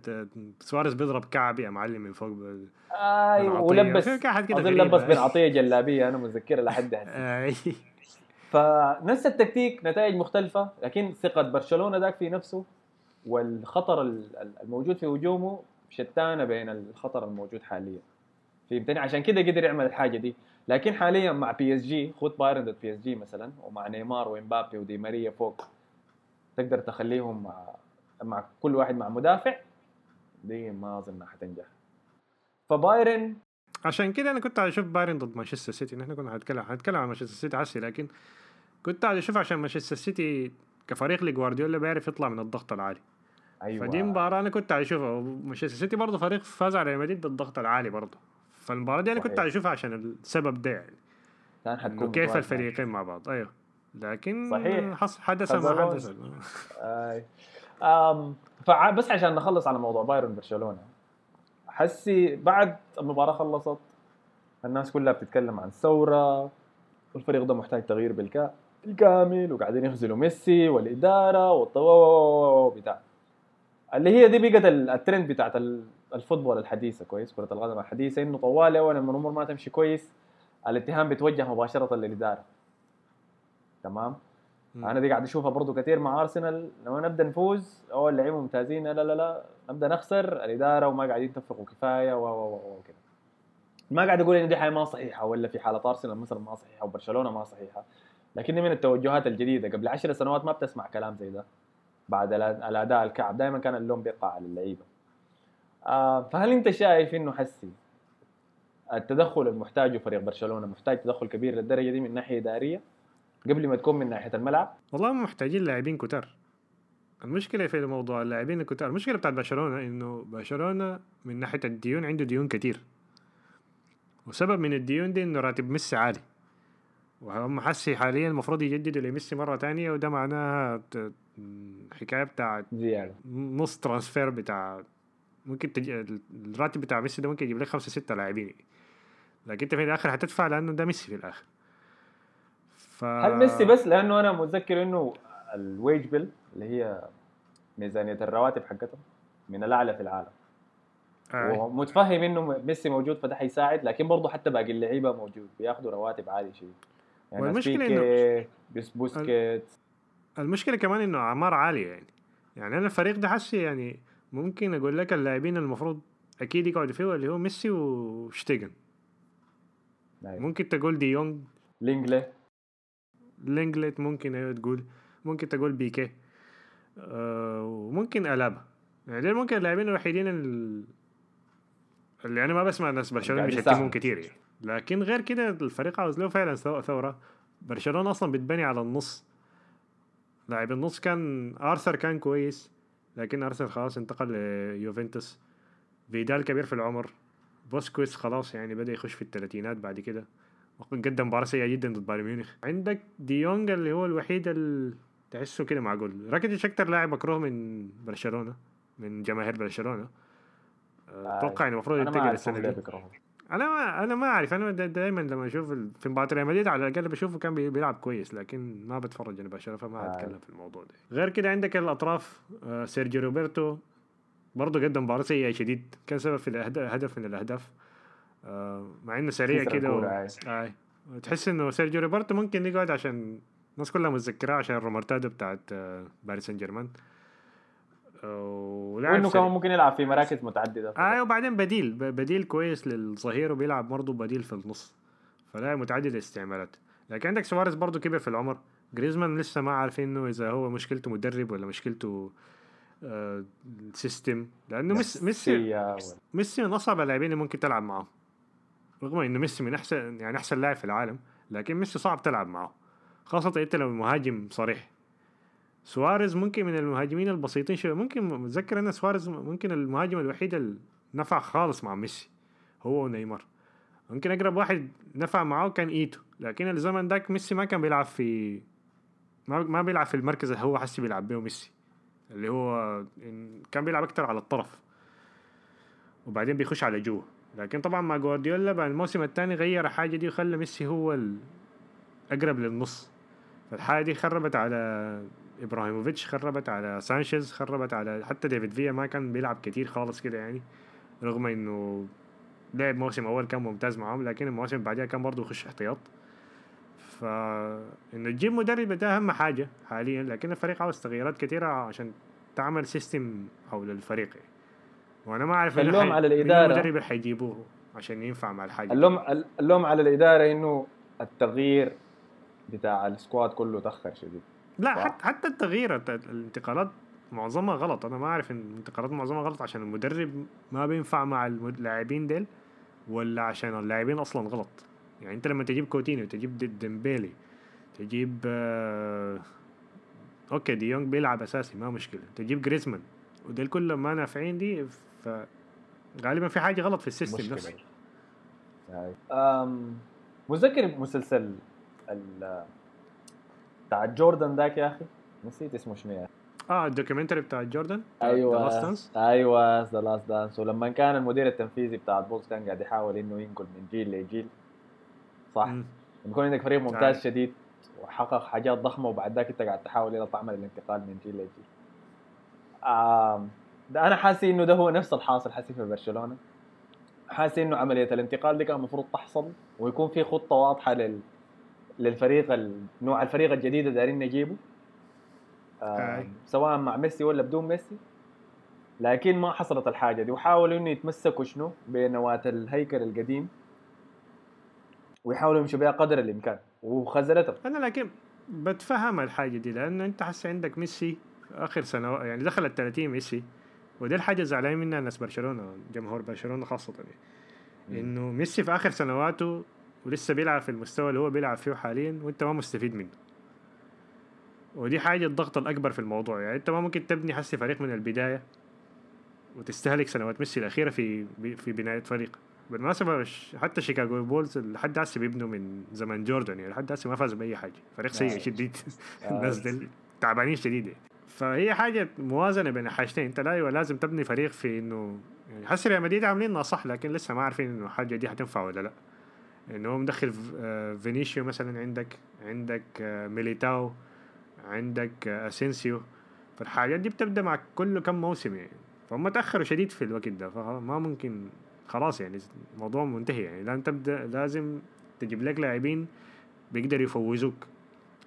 سواريز بيضرب كعب يا معلم من فوق ب- آي بن عطية. ولبس أظن. لبس بن عطية جلابية أنا متذكرها لحد هسه. فنفس التكتيك نتائج مختلفة لكن ثقة برشلونة ذاك في نفسه والخطر ال- ال- الموجود في هجومه شتان بين الخطر الموجود حاليا. فهمتني؟ عشان كده قدر يعمل الحاجة دي. لكن حاليا مع PSG خت بايرن ضد PSG مثلا ومع نيمار وإمبابي ودي ماريا فوق تقدر تخليهم مع مع كل واحد مع مدافع؟ دي ما أظن حتنجح. فبايرن عشان كده أنا كنت عايز أشوف بايرن ضد مانشستر سيتي نحن كنا هنتكلم هنتكلم عن مانشستر سيتي هسي لكن كنت عايز أشوف عشان مانشستر سيتي كفريق لجوارديولا بيعرف يطلع من الضغط العالي. أيوه. فدي مباراة أنا كنت عايز أشوفها. مانشستر سيتي برضه فريق فاز على ريال مدريد بالضغط العالي برضه. فالمباراة دي أنا كنت اشوفها عشان السبب ده يعني كان حتكون كيف. الفريقين مع بعض أيوه لكن صحيح. حدث ما. حدث فع- بس عشان نخلص على موضوع بايرن برشلونه حسي بعد المباراه خلصت الناس كلها بتتكلم عن ثوره والفريق ده محتاج تغيير بالكا بالكامل وقاعدين يخزلوا ميسي والاداره والطو بتاع اللي هي دي بقت ال- الترند بتاعت ال- الفوتبول الحديثة كويس كرة القدم الحديثة إنه طوالي أول لما الأمور ما تمشي كويس الاتهام بيتوجه مباشرة للإدارة. تمام؟ أنا دي قاعد أشوفها برضو كثير مع أرسنال لما نبدأ نفوز أو اللعيبه ممتازين لا لا لا نبدأ نخسر الإدارة وما قاعدين يتفقوا كفاية و و و وكذا ما قاعد أقول ان دي حاجة ما صحيحة ولا في حالة أرسنال مثلا ما صحيحة وبرشلونة ما صحيحة. لكن من التوجهات الجديدة قبل عشر سنوات ما بتسمع كلام زي ده. بعد الأداء الكعب دائما كان اللوم بيقع على اللعيبة. فهل انت شايف انه حسي التدخل المحتاجه فريق برشلونة محتاج تدخل كبير للدرجة دي من ناحية إدارية؟ قبل ما تكون من ناحية الملعب؟ والله هم محتاجين لاعبين كتار. المشكلة في موضوع اللاعبين الكتار المشكلة بتاعت برشلونة إنه برشلونة من ناحية الديون عنده ديون كتير. وسبب من الديون دي إنه راتب ميسي عالي. وهم حسي حاليا المفروض يجددوا لميسي مرة تانية وده معناها حكاية بتاعت زيادة. نص transfer بتاع ممكن تج... الراتب بتاع ميسي ده ممكن يجيب لك خمسة ستة لاعبين. لكن انت في الآخر هتدفع لأنه ده ميسي في الآخر. ف... هل ميسي بس؟ لأنه أنا متذكر إنه ال wage bill اللي هي ميزانية الرواتب حقتهم من الأعلى في العالم. آه. ومتفهم إنه ميسي موجود فده حيساعد لكن برضه حتى باقي اللعيبة موجود بياخذوا رواتب عالية شيء يعني والمشكلة بيكي بوسكيتس المشكلة كمان إنه أعمار عالية يعني. يعني أنا الفريق ده حسي يعني ممكن أقول لك اللاعبين المفروض أكيد يقعدوا فيه اللي هو ميسي وشتيجن. أيوة. ممكن تقول دي يونغ. لينجلي. لينجليه ممكن أيوه تقول. ممكن تقول بيكي. آه وممكن ألابا. يعني دول ممكن اللاعبين الوحيدين ال- اللي أنا ما بسمع ناس برشلونة يساهموا. كتير يعني. لكن غير كده الفريق عاوز له فعلا ثو- ثورة. برشلونة أصلا بتبني على النص. لاعب النص كان آرثر كان كويس. لكن ارثر خلاص انتقل ليوفنتوس. فيدال كبير في العمر. بوسكويتس خلاص يعني بدأ يخش في الثلاثينات بعد كده. قدم مباراة سيئة جدا ضد بايرن ميونخ. عندك دي يونج اللي هو الوحيد اللي تحسه كده معقول راكيتيتش أكتر لاعب مكروه من برشلونة من جماهير برشلونة. آه. أتوقع إنه المفروض ينتقل ليه دي. أنا ما أنا ما أعرف. أنا دائما لما أشوف في مباراة ريال مدريد على الأقل بشوفه كان بي- بيلعب كويس لكن ما بتفرج أنا برشلونه فما آه. أتكلم في الموضوع ده. غير كده عندك الأطراف آه، سيرجيو روبرتو برضه قدم مباراة سيئة شديد. كان سبب في الأهد- هدف من الأهداف. آه، مع إنه سريع كده و... آه. تحس إنه سيرجيو روبرتو ممكن يقعد عشان الناس كلها متذكراه عشان الرومرتادا بتاعت باريس سان جيرمان. ولعب وإنه. كمان ممكن يلعب في مراكز متعددة. آه وبعدين بديل بديل كويس للظهير وبيلعب برضه بديل في النص. فلاعب متعدد الاستعمالات. لكن عندك سواريز برضه كبر في العمر. جريزمان لسه ما عارفين إنه إذا هو مشكلته مدرب ولا مشكلته آه system لأنه ميسي ميسي ميسي من أصعب اللاعبين اللي ممكن تلعب معه رغم إنه ميسي من احسن يعني أحسن لاعب في العالم لكن ميسي صعب تلعب معه. خاصة إنت لو مهاجم صريح. سواريز ممكن من المهاجمين البسيطين شوي ممكن متذكر إن سواريز ممكن المهاجم الوحيد اللي نفع خالص مع ميسي هو ونيمار. ممكن أقرب واحد نفع معاه كان إيتو. لكن الزمن داك ميسي ما كان بيلعب في ما ما بيلعب في المركز اللي هو حسي بيلعب به ميسي اللي هو كان بيلعب أكتر على الطرف وبعدين بيخش على جوا. لكن طبعا مع جوارديولا بعد الموسم الثاني غير الحاجة دي وخلى ميسي هو الاقرب للنص. فالحاجه دي خربت على إبراهيموفيتش خربت على سانشيز خربت على حتى ديفيد فيا ما كان بيلعب كتير خالص كده يعني رغم إنه لعب موسم أول كان ممتاز معاهم لكن المواسم اللي بعدها كان برضه يخش احتياط ف انه تجيب مدرب ده أهم حاجة حاليا لكن الفريق عاوز تغييرات كثيره عشان تعمل system حول الفريق يعني. وأنا ما أعرف اللوم على مين الإدارة. المدرب اللي حيجيبوه عشان ينفع مع الحاجة اللوم اللوم على الإدارة إنه التغيير بتاع ال squad كله تأخر شديد لا صح. حتى حتى التغيير الت- الانتقالات معظمها غلط. أنا ما أعرف إن الانتقالات معظمها غلط عشان المدرب ما بينفع مع اللاعبين ديل ولا عشان اللاعبين أصلا غلط. يعني أنت لما تجيب كوتينيو تجيب ديمبيلي تجيب آه okay دي يونغ بيلعب أساسي ما مشكلة. تجيب جريزمان وديل كلهم ما نافعين دي فغالبا في حاجة غلط في ال system نفسه. متذكر مسلسل بتاع جوردن ذاك يا أخي نسيت اسمه شنو يا أخي آه ال documentary بتاع جوردن أيوه Dance. أيوه The Last Dance ولما كان المدير التنفيذي بتاع ال Bulls كان قاعد يحاول إنه ينقل من جيل لجيل صح؟ لما يكون عندك فريق ممتاز آه. شديد وحقق حاجات ضخمة وبعد ذاك أنت قاعد تحاول إلى تعمل الانتقال من جيل لجيل. آم، ده أنا حاسس إنه ده هو نفس الحاصل حاسس في برشلونة. حاسس إنه عملية الانتقال دي كان المفروض تحصل ويكون في خطة واضحة لل للفريق نوع الفريق الجديد اللي دايرين نجيبه. آي. سواء مع ميسي ولا بدون ميسي. لكن ما حصلت الحاجة دي. وحاولوا إنه يتمسكوا شنو؟ بنواة الهيكل القديم. ويحاولوا يمشوا بها قدر الإمكان. وخذلتهم. أنا لكن بتفهم الحاجة دي لأنه أنت هسه عندك ميسي آخر سنة يعني دخل ال 30 ميسي. ودي الحاجة زعلانين منها ناس برشلونة جمهور برشلونة خاصة يعني. إنه ميسي في آخر سنواته ولسه بيلعب في المستوى اللي هو بيلعب فيه حاليا وانت ما مستفيد منه. ودي حاجة الضغط الأكبر في الموضوع. يعني انت ما ممكن تبني حسي فريق من البداية وتستهلك سنوات. ميسي الأخيرة في في بناية فريق. بالمناسبة حتى شيكاغو بولز لحد هسه بيبنوا من زمن جوردن. يعني لحد هسه ما فازوا بأي حاجة. فريق سيء آه. شديد. آه. الناس دي تعبانين شديد. فهي حاجة موازنة بين الحاجتين انت لا لازم تبني فريق في إنه يعني حسي ريال مدريد عاملينها صح لكن لسه ما عارفين إنه الحاجة دي حتنفع ولا لا. انه هو مدخل آه، فينيسيو مثلا عندك عندك آه، ميليتاو عندك آه، أسينسيو. فالحاجات دي بتبدأ مع كل كم موسم يعني. فهم تأخروا شديد في الوقت ده فما ممكن خلاص يعني الموضوع منتهي يعني. لازم تبدا لازم تجيب لك لاعبين بيقدروا يفوزوك.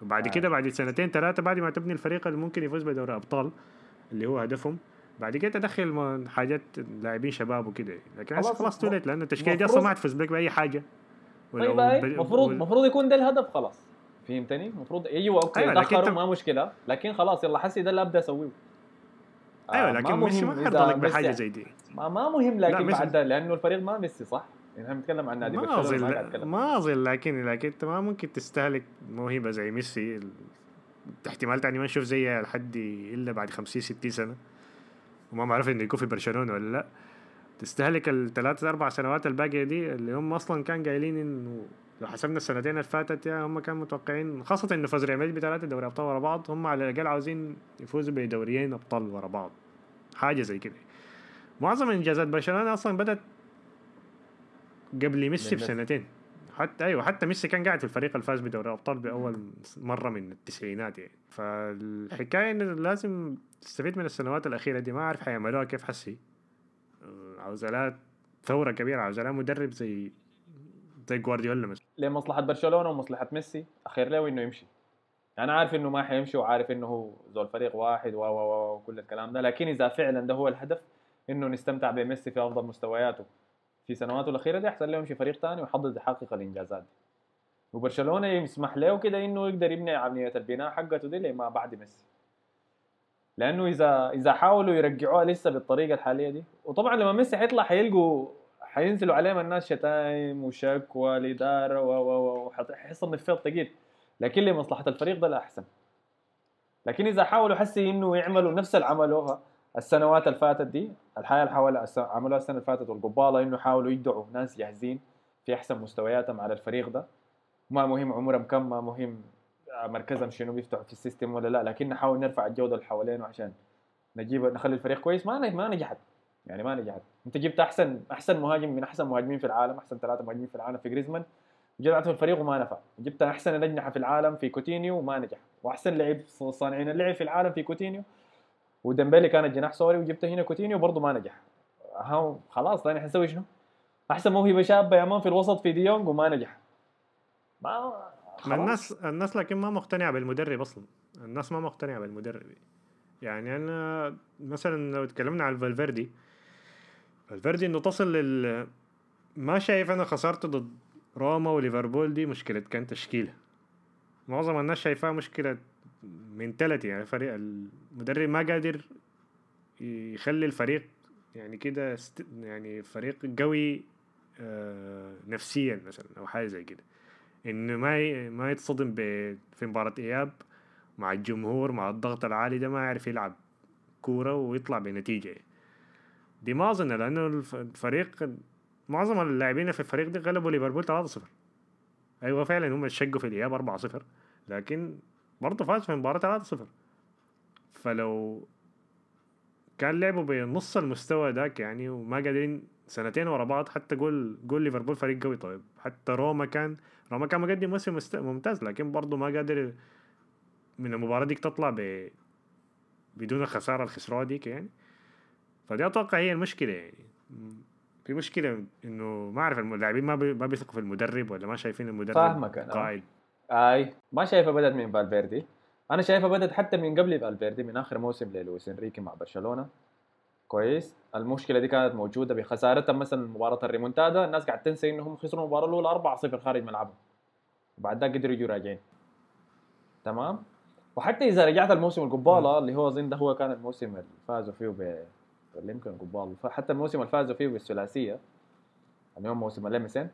وبعد آه. كده بعد سنتين ثلاثة بعد ما تبني الفريق اللي ممكن يفوز بدوري أبطال اللي هو هدفهم بعد كده تدخل حاجات لاعبين شباب وكده لكن هسه خلاص، خلاص توليت لأن التشكيلة دي أصلا ما حتفوز بك بأي حاجة. طيب المفروض المفروض يكون ده الهدف خلاص. فهمتني؟ المفروض أيوه أوكي أيوة، أيوة تاخروا ما مشكلة. لكن خلاص يلا حسي ده اللي أبدأ أسويه. أيوه آه، لكن ميسي ما حيرضى لك بحاجة زي دي. ما, ما مهم لكن ميسي- بعد ده لأنه الفريق ما ميسي صح؟ يعني إحنا بنتكلم عن نادي ما اظن ما أظن لكن لكن أنت ما ممكن تستهلك موهبة زي ميسي ال- احتمال تاني ما نشوف زيها لحد إلا بعد 50 60 سنة. وما بعرف إنه يكون في برشلونة ولا لأ. تستهلك الثلاث أربع سنوات الباقية دي اللي هم أصلا كان قايلين إنه لو حسبنا السنتين اللي فاتت يعني هم كانوا متوقعين خاصة انه فاز ريال مدريد بثلاثه دوري أبطال ورا بعض هم على الأقل عاوزين يفوزوا بدوريين أبطال ورا بعض. حاجة زي كده. معظم إنجازات برشلونة أصلا بدأت قبل ميسي. بسنتين. حتى أيوه حتى ميسي كان قاعد في الفريق اللي فاز بدوري الأبطال بأول مرة من التسعينات يعني. فالحكاية انه لازم تستفيد من السنوات الأخيرة دي ما أعرف حيعملوها كيف حسي. لها ثورة كبيرة عاوزة لها مدرب زي زي جوارديولا مثلا. لمصلحه برشلونة ومصلحة ميسي؟ أخير له انه يمشي؟ أنا عارف إنه ما حيمشي وعارف إنه هو زول فريق واحد و و وكل الكلام ده لكن إذا فعلا ده هو الهدف إنه نستمتع بميسي في أفضل مستوياته في سنواته الأخيرة دي أحسن له يمشي فريق ثاني ويحضر يحقق الإنجازات دي. وبرشلونة يسمح له كده إنه يقدر يبني عمليه البناء حقته دي لما بعد ميسي. لأنه إذا إذا حاولوا يرجعوها لسه بالطريقة الحالية دي وطبعا لما ميسي حيطلع حيلقوا حينزلوا عليهم الناس شتايم وشكوى الاداره و و و حيحصل نفيض ثقيل لكن لمصلحة الفريق ده لا أحسن. لكن إذا حاولوا حسي إنه يعملوا نفس اللي عملوها السنوات اللي فاتت دي الحياة اللي حاول الس- عملوها السنة اللي فاتت والقبالة إنه حاولوا يدعوا ناس جاهزين في أحسن مستوياتهم على الفريق ده. ما مهم عمرهم كم ما مهم مركزهم شنو بيفتحوا في ال system ولا لا لكن نحاول نرفع الجودة اللي حوالينه عشان نجيب نخلي الفريق كويس. ما ما نجحت. يعني ما نجحت. أنت جبت أحسن أحسن مهاجم من أحسن مهاجمين في العالم أحسن ثلاثة مهاجمين في العالم في جريزمان. في الفريق وما نفع. جبت أحسن الاجنحه في العالم في كوتينيو وما نجح وأحسن لعيب صانعين اللعب في العالم في كوتينيو. وديمبيلي كان الجناح سوري وجبت هنا كوتينيو برضه ما نجح. ها خلاص طيب حنسوي شنو؟ أحسن موهبة شابة يا مان في الوسط في ديونج وما نجح. ما خلاص. الناس الناس لكن ما مقتنعة بالمدرب أصلا. الناس ما مقتنعة بالمدرب. يعني أنا مثلا لو تكلمنا عن فالفيردي فالفيردي إنه تصل لل ما شايف أنا خسارته ضد روما وليفربول دي مشكلة كان تشكيله معظم الناس شايفاها مشكلة mentality يعني فريق المدرب ما قادر يخلي الفريق يعني كده است... يعني فريق قوي آه نفسيا مثلا أو حاجة زي كده. إنه ما ي... ما يتصدم ب... في مباراة إياب مع الجمهور مع الضغط العالي ده ما يعرف يلعب كورة ويطلع بنتيجة. دي ما اظن لأنه الفريق معظم اللاعبين في الفريق دي غلبوا ليفربول 3-0 أيوه فعلا هم شقوا في الإياب 4-0 لكن برضه فاز في المباراه 3-0 فلو كان لعبوا بنص المستوى ذاك يعني وما قادرين سنتين ورا بعض حتى قول قول ليفربول فريق قوي. طيب حتى روما كان روما كان مقدم موسم ممتاز لكن برضه ما قادر من المباراة ديك تطلع ب بدون الخساره الخسروها ديك يعني. فدي أتوقع هي المشكلة يعني. في مشكلة إنه ما أعرف اللاعبين ما ما بيثقوا في المدرب ولا ما شايفين المدرب فاهمك أنا. قائد أي ما شايفها بدات من فالفيردي. أنا شايفها بدات حتى من قبل فالفيردي من آخر موسم للويس إنريكي مع برشلونة. كويس. المشكلة دي كانت موجودة بخسارتهم مثلا مباراة الريمونتادا. الناس قاعد تنسى إنهم خسروا المباراة الأولى 4-0 خارج ملعبهم. وبعد ذاك قدروا يجوا راجعين. تمام؟ وحتى إذا رجعت الموسم القبالة اللي هو اظن ده هو كان الموسم اللي فازوا فيه ب ولا يمكن قبال. حتى الموسم اللي فازوا فيه بالثلاثية. اللي هو موسم اللي MSN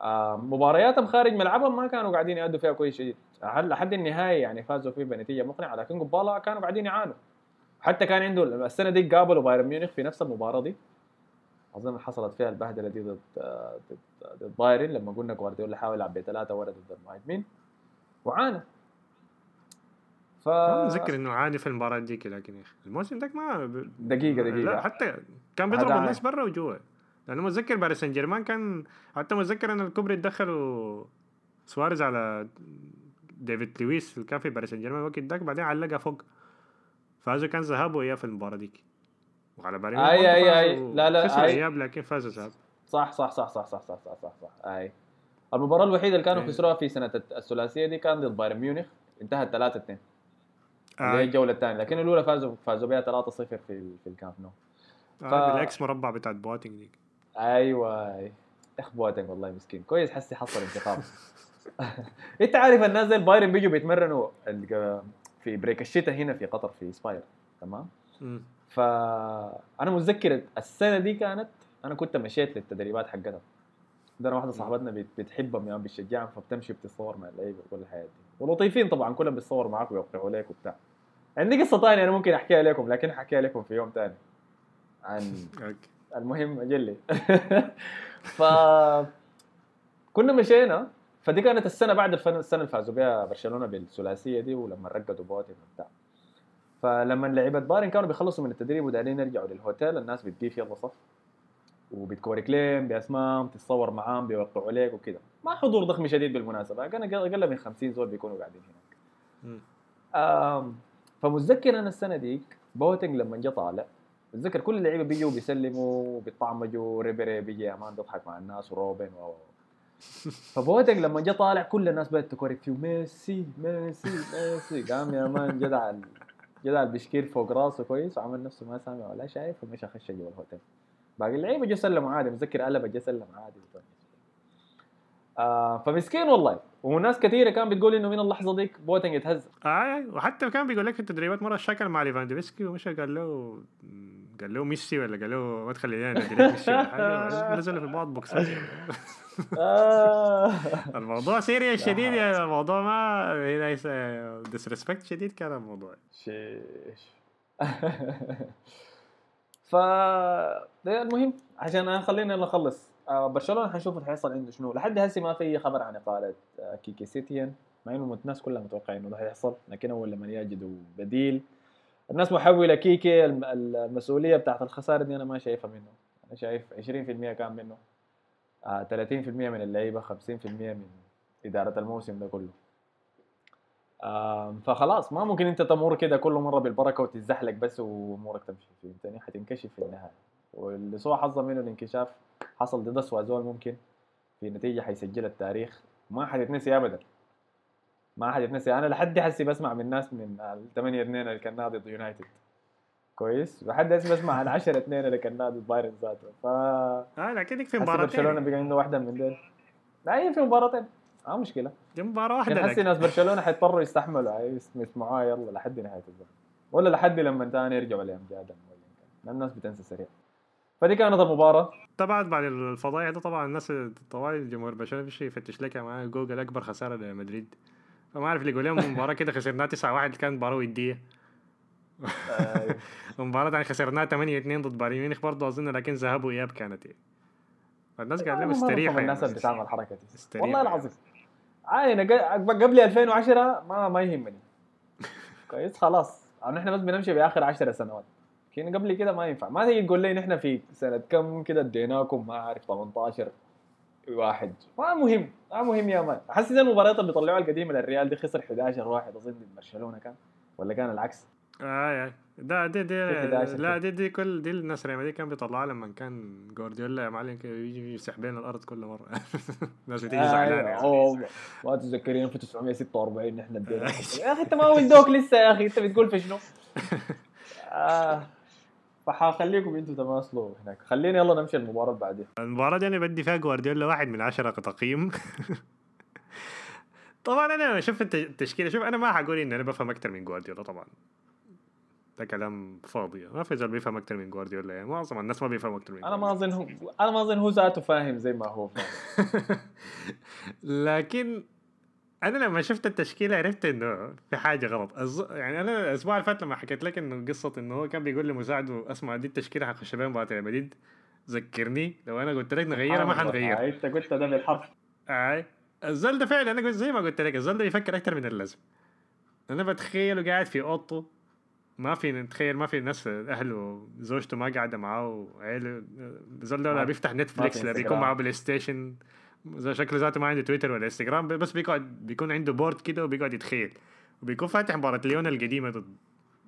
آه مبارياتهم خارج ملعبهم ما كانوا قاعدين يأدوا فيها كويس شديد. لحد النهاية يعني فازوا فيه بنتيجة مقنعة لكن قبالة كانوا قاعدين يعانوا. حتى كان عنده السنة دي قابلوا بايرن ميونخ في نفس المباراة دي. أظن حصلت فيها البهدلة دي ضد ضد, بايرن لما قلنا جوارديولا حاول يلعب بثلاثة ورا ضد المهاجمين. وعانى. ف أتذكر إنه عادي في المباراة ديك لكن يا أخي الموسم ذاك ما ب... دقيقة دقيقة. لا حتى كان بيضرب الناس برا وجوا لأنه متذكر باريس سان جيرمان كان حتى متذكر إن الكوبري دخلوا سواريز على ديفيد لويس اللي كان في باريس سان جيرمان الوقت ذاك بعدين علقها فوق. فازوا كان ذهاب واياب في المباراة ديك. وعلى بالي أي أي أي. لا لا خسروا إياب لكن فازوا ذهاب. صح صح صح صح صح صح صح صح صح. أي. المباراة الوحيدة اللي كانوا خسروها في سنة الثلاثية دي كان ضد بايرن ميونخ. انتهت 3 2 اللي هي الجولة الثانية. لكن الأولى فازوا فازوا بها 3-0 في في الكامب نو. ف... آه بالاكس مربع بتاعت بواتنج دي أيوه أخ بواتنج والله مسكين. كويس حسي حصل انتقام انت عارف الناس زي البايرن بيجوا بيتمرنوا في break الشتاء هنا في قطر في أسباير تمام؟ فأنا متذكر السنة دي كانت أنا كنت مشيت للتدريبات حقتها. عندنا واحدة صاحبتنا بتحبهم يعني بتشجعهم فبتمشي بتتصور مع اللعيبة وكل الحياة دي. ولطيفين طبعا كلهم بيتصوروا معاك ويوقعوا عليك وبتاع. عندي قصة ثانية أنا ممكن أحكيها لكم لكن أحكيها لكم في يوم ثاني عن المهم اجلي ف كنا مشينا فدي كانت السنة بعد السنة اللي فازوا بها برشلونة بالثلاثية دي ولما رقدوا بواتينج وبتاع فلما لعيبه بايرن كانوا بيخلصوا من التدريب ودايرين يرجعوا للهوتيل. الناس بتقيف يلا صف. وبتكورك ليهم باسمائهم تتصور معاهم بيوقعوا عليك وكده. ما حضور ضخم شديد بالمناسبة. كان أقل من 50 زول بيكونوا قاعدين هناك. فمتذكر أنا السنة ديك بواتينج لما جه طالع بتذكر كل اللعيبة بيجوا بيسلموا وبيطعمجوا ريبيري بيجي man بيضحك مع الناس وروبن و فبواتينج لما جه طالع كل الناس بدأت تكورك فيه ميسي ميسي ميسي. قام يا man جدع جدع البشكير فوق راسه كويس وعمل نفسه ما سامع ولا شايف ومشى خش جوا الهوتيل. باقي اللعيبة جو سلموا عادي متذكر قلب جو سلم عادي آه فمسكين والله. وناس كثيرة كان بتقول إنه من اللحظة ديك بواتينج يتهز. آه وحتى كان بيقول لك في التدريبات مرة شكل مع ليفاندوفسكي ومش قال له قال له ميسي ولا قال له ما تخلي ميسي ولا حاجة نزلوا في بعض بوكسات آه. الموضوع serious شديد يعني الموضوع ما disrespect شديد كان الموضوع. sheesh. ف المهم عشان خلينا نخلص. آه، برشلونة حنشوف حيحصل عنده شنو. لحد هسه ما في خبر عن إقالة آه، كيكي سيتيان. مع إنه الناس كلها متوقعين إنه ده حيحصل لكن أول لما يجدوا بديل الناس محولة كيكي المسؤولية بتاعت الخسارة دي أنا ما شايفها منه. أنا شايف 20% كان منه. 30% آه، من اللعيبة 50% من إدارة الموسم ده كله. فخلاص ما ممكن أنت تمر كده كل مرة بالبركة وتتزحلق بس وأمورك تمشي. الثانية حتنكشف في النهاية. واللي سوى حظه منه الانكشاف حصل ضد اسوء زول ممكن. في نتيجة حيسجل التاريخ. ما حيتنسي ابدا. ما حد يتنسي. أنا لحد حسي بسمع من ناس من 8 2 اللي كان نادي ضد يونايتد. كويس. لحد هسه بسمع عن 10 2 اللي كان نادي بايرن ذاته. ف آه لكن في مباراتين. برشلونة بقى عنده واحدة من دول. لا هي في مباراتين. ما مشكلة. دي مباراة يعني واحدة حسي لكن ناس برشلونة حيضطروا يستحملوا. يسمعوها يلا لحد نهاية الزمن. ولا لحد لما ثاني يرجعوا لامجادهم لأن الناس بتنسى سريع. فدي كانت المباراة. طبعا بعد الفضايح ده طبعا الناس طوال جمهور برشلونة بيمشي يفتش لك مع جوجل أكبر خسارة لمدريد فما عارف اللي لهم مباراة كده خسرناها 9 1 كانت مباراة ودية. آه، المباراة يعني خسرناها 8 2 ضد بايرن ميونخ برضه أظن لكن ذهاب وإياب كانت يعني فالناس استريحوا بفهم الناس اللي. بتعمل الحركة دي. والله يعني. العظيم. عادي أنا قبل 2010 ما ما يهمني. كويس خلاص. نحن بس بنمشي بآخر 10 سنوات. لكن قبل كده ما ينفع. ما تيجي تقول لي نحن في سنة كم كده اديناكم ما أعرف 18 واحد ما مهم ما مهم يا مان أحس إن المباريات اللي بيطلعوها القديمة للريال دي خسر 11 واحد أظن ضد برشلونة كان ولا كان العكس آه آه. ده دي دي في 11 لا. دي دي كل دي الناس ريال مدريد كان بيطلعها لما كان جوارديولا يا معلم يجي يمسح بين الأرض كل مرة الناس بتيجي زعلانة آه يعني. ما تتذكرين في 946 نحن يا أخي أنت ما ولدوك لسه يا أخي أنت بتقول في شنو؟ آه فحخليكم أنتوا تماثلوا هناك. خليني يلا نمشي المباراة اللي بعدين المباراة دي أنا بدي فيها جوارديولا واحد من عشرة تقييم طبعا أنا شوف الت- التشكيلة. شوف أنا ما حقول ان أنا بفهم أكثر من جوارديولا طبعا. ده كلام فاضي. ما في زول بيفهم أكثر من جوارديولا يعني معظم الناس ما بيفهموا أكثر من أنا ما. أظن هو أنا ما أظن هو ذاته فاهم زي ما هو فاهم. لكن أنا لما شفت التشكيلة عرفت إنه في حاجة غلط. أز... يعني أنا الأسبوع اللي فات لما حكيت لك إنه قصة إنه هو كان بيقول لمساعده اسمع دي التشكيلة حخش بين مباراة ريال مدريد ذكرني. لو أنا قلت لك نغيرها ما سبحان الله. حنغيرها آه، أنت قلت ده بالحرف اي الزول ده فعلا أنا قلت زي ما قلت لك الزول ده يفكر أكثر من اللازم أنا بتخيله قاعد في اوضته ما في نتخيل ما في ناس أهله زوجته ما قاعدة معاه وعيله الزول ده لا ما- بيفتح ما نتفليكس لا بيكون. معاه بلاي ستيشن شكله ذاته ما عنده تويتر ولا إنستغرام بس بيقعد بيكون عنده board كده وبيقعد يتخيل وبيكون فاتح مباراة ليون القديمة ضد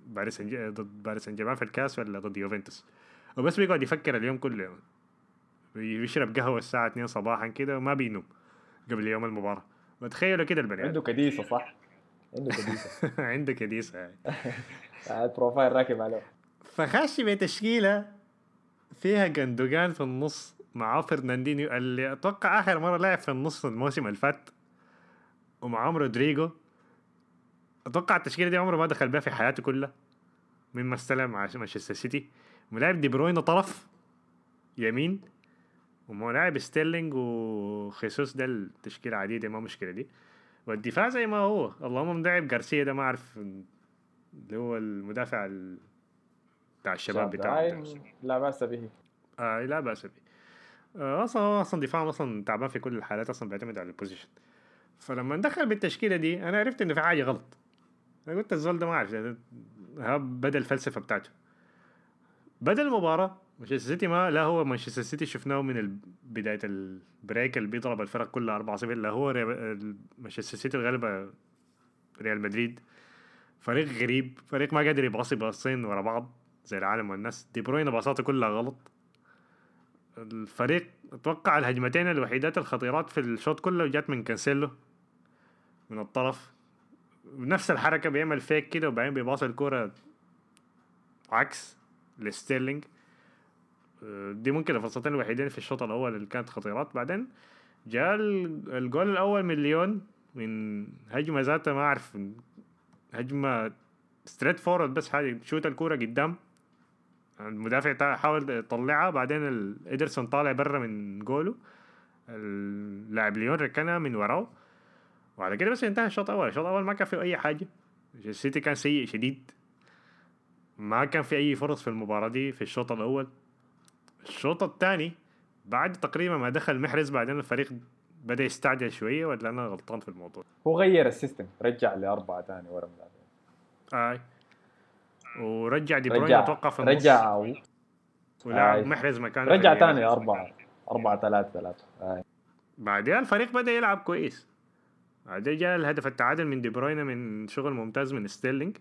باريس ضد باريس سان جيرمان في الكاس ولا ضد يوفنتوس وبس بيقعد يفكر اليوم كله يوم. بيشرب قهوة الساعة 2 صباحا كده وما بينوم قبل يوم المباراة وتخيلوا كده البني. عنده كديسة صح؟ عنده كديسة عنده كديسة يعني. آه، ال profile راكب عليه فخش بتشكيلة فيها جندوجان في النص معاه فرناندينيو اللي أتوقع آخر مرة لعب في النص الموسم اللي فات ومعاهم رودريجو. أتوقع التشكيلة دي عمره ما دخل بها في حياته كلها مما استلم مع مانشستر سيتي. ولاعب دي بروين طرف يمين وملاعب ستيرلينج وخيسوس ده التشكيلة عادية دي ما مشكلة دي. والدفاع زي ما هو اللهم مدعب جارسيا ده ما أعرف اللي هو المدافع ال- بتاع الشباب بتاعه لا بأس به. آه لا بأس به. آه أصلا هو أصلا دفاعهم أصلا تعبان في كل الحالات أصلا بيعتمد على ال possession فلما ندخل بالتشكيلة دي أنا عرفت إنه في حاجة غلط. أنا قلت الزول ده ما أعرف يعني ها بدأ الفلسفة بتاعته. بدأ المباراة مانشستر سيتي ما لا هو مانشستر سيتي شفناه من بداية ال break اللي بيضرب الفرق كلها 4 0 لا هو مانشستر سيتي الغلبة ريال مدريد. فريق غريب فريق ما قادر يباصي باصين ورا بعض زي العالم والناس. دي بروين باصاته كلها غلط. الفريق أتوقع الهجمتين الوحيدات الخطيرات في الشوط كله جات من كانسيلو من الطرف. نفس الحركة بيعمل فيك كده وبعدين بيباص الكرة عكس لستيرلينج. آه، دي ممكن الفرصتين الوحيدين في الشوط الأول اللي كانت خطيرات. بعدين جاء ال- الجول الأول من ليون من هجمة ذاتها ما أعرف هجمة straightforward بس حاجة شوت الكورة قدام. المدافع حاول يطلعها. بعدين إيدرسون طالع برا من جوله. اللاعب ليون ركنها من وراه. وعلى كده بس انتهى الشوط الأول. الشوط الأول ما كان فيه أي حاجة. السيتي كان سيء شديد. ما كان في أي فرص في المباراة دي في الشوط الأول. الشوط الثاني بعد تقريبا ما دخل محرز بعدين الفريق بدأ يستعجل شوية ولا أنا غلطان في الموضوع؟ هو غير ال system. رجع لأربعة ثاني ورا مدافعين. آي ورجع دي بروين أتوقع في النص. رجع. ولعب آي. محرز مكانه رجع ثاني. أربعة. أربعة ثلاثة ثلاثة. آه. بعدها الفريق بدأ يلعب كويس. بعدين جاء الهدف التعادل من دي بروين من شغل ممتاز من ستيرلينج.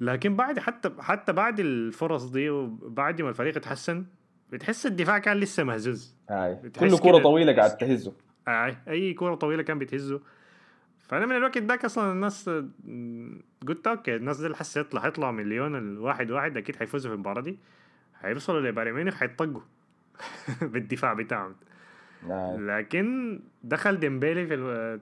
لكن بعد حتى حتى بعد الفرص دي وبعد ما الفريق اتحسن بتحس الدفاع كان لسه مهزوز. آه. كل كرة طويلة قاعد تهزه. آه. أي كورة طويلة كان بتهزه. فأنا من الوقت ذاك أصلا الناس قلت okay الناس دي حس يطلع حيطلعوا من ليون الواحد واحد أكيد حيفوزوا في المباراة دي. حيوصلوا لبايرن ميونخ حيطقوا بالدفاع بتاعهم. لكن دخل ديمبيلي في ألو...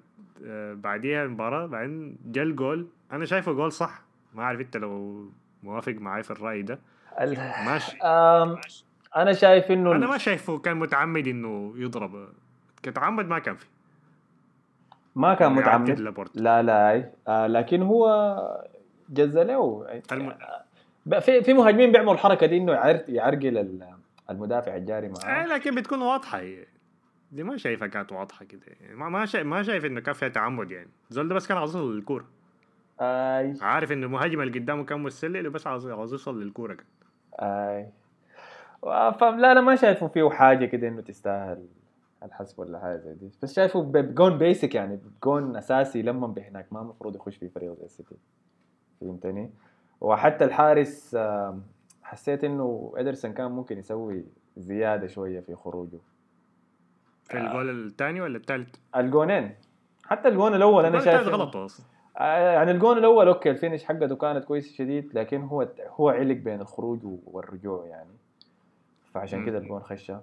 بعديها المباراة بعدين جا الجول أنا شايفه جول صح. ما أعرف أنت لو موافق معي في الرأي ده. ال- ماشي. أنا شايف إنه أنا ما شايفه كان متعمد إنه يضرب. كتعمد ما كان في ما كان يعدل متعمد. لا لا. آه لكن هو جز له الم... ب- في في مهاجمين بيعملوا الحركة دي إنه يعر- يعرقل ال- المدافع الجاري آه معاه لكن بتكون واضحة. هي. دي ما شايفها كانت واضحة كده. يعني ما ما شايف ما شايف إنه كان فيها تعمد يعني. زول ده بس كان عاوز يوصل للكورة. آي. عارف إنه المهاجم اللي قدامه كان متسلل وبس عاوز عاوز يوصل للكورة كان. آي. فلا أنا ما شايفه فيه حاجة كده إنه تستاهل. الحسب ولا حاجة زي دي. بس شايفه بجون basic يعني بجون أساسي لما بهناك ما المفروض يخش في فريق زي السيتي. فهمتني؟ وحتى الحارس حسيت إنه إدرسون كان ممكن يسوي زيادة شوية في خروجه. في الجول الثاني ولا الثالث؟ الجونين. حتى الجون الأول أنا شايف غلط أصلا. آه، يعني الجون الأول okay ال finish حقته كانت كويس شديد لكن هو هو علق بين الخروج والرجوع يعني. فعشان. كده الجون خش.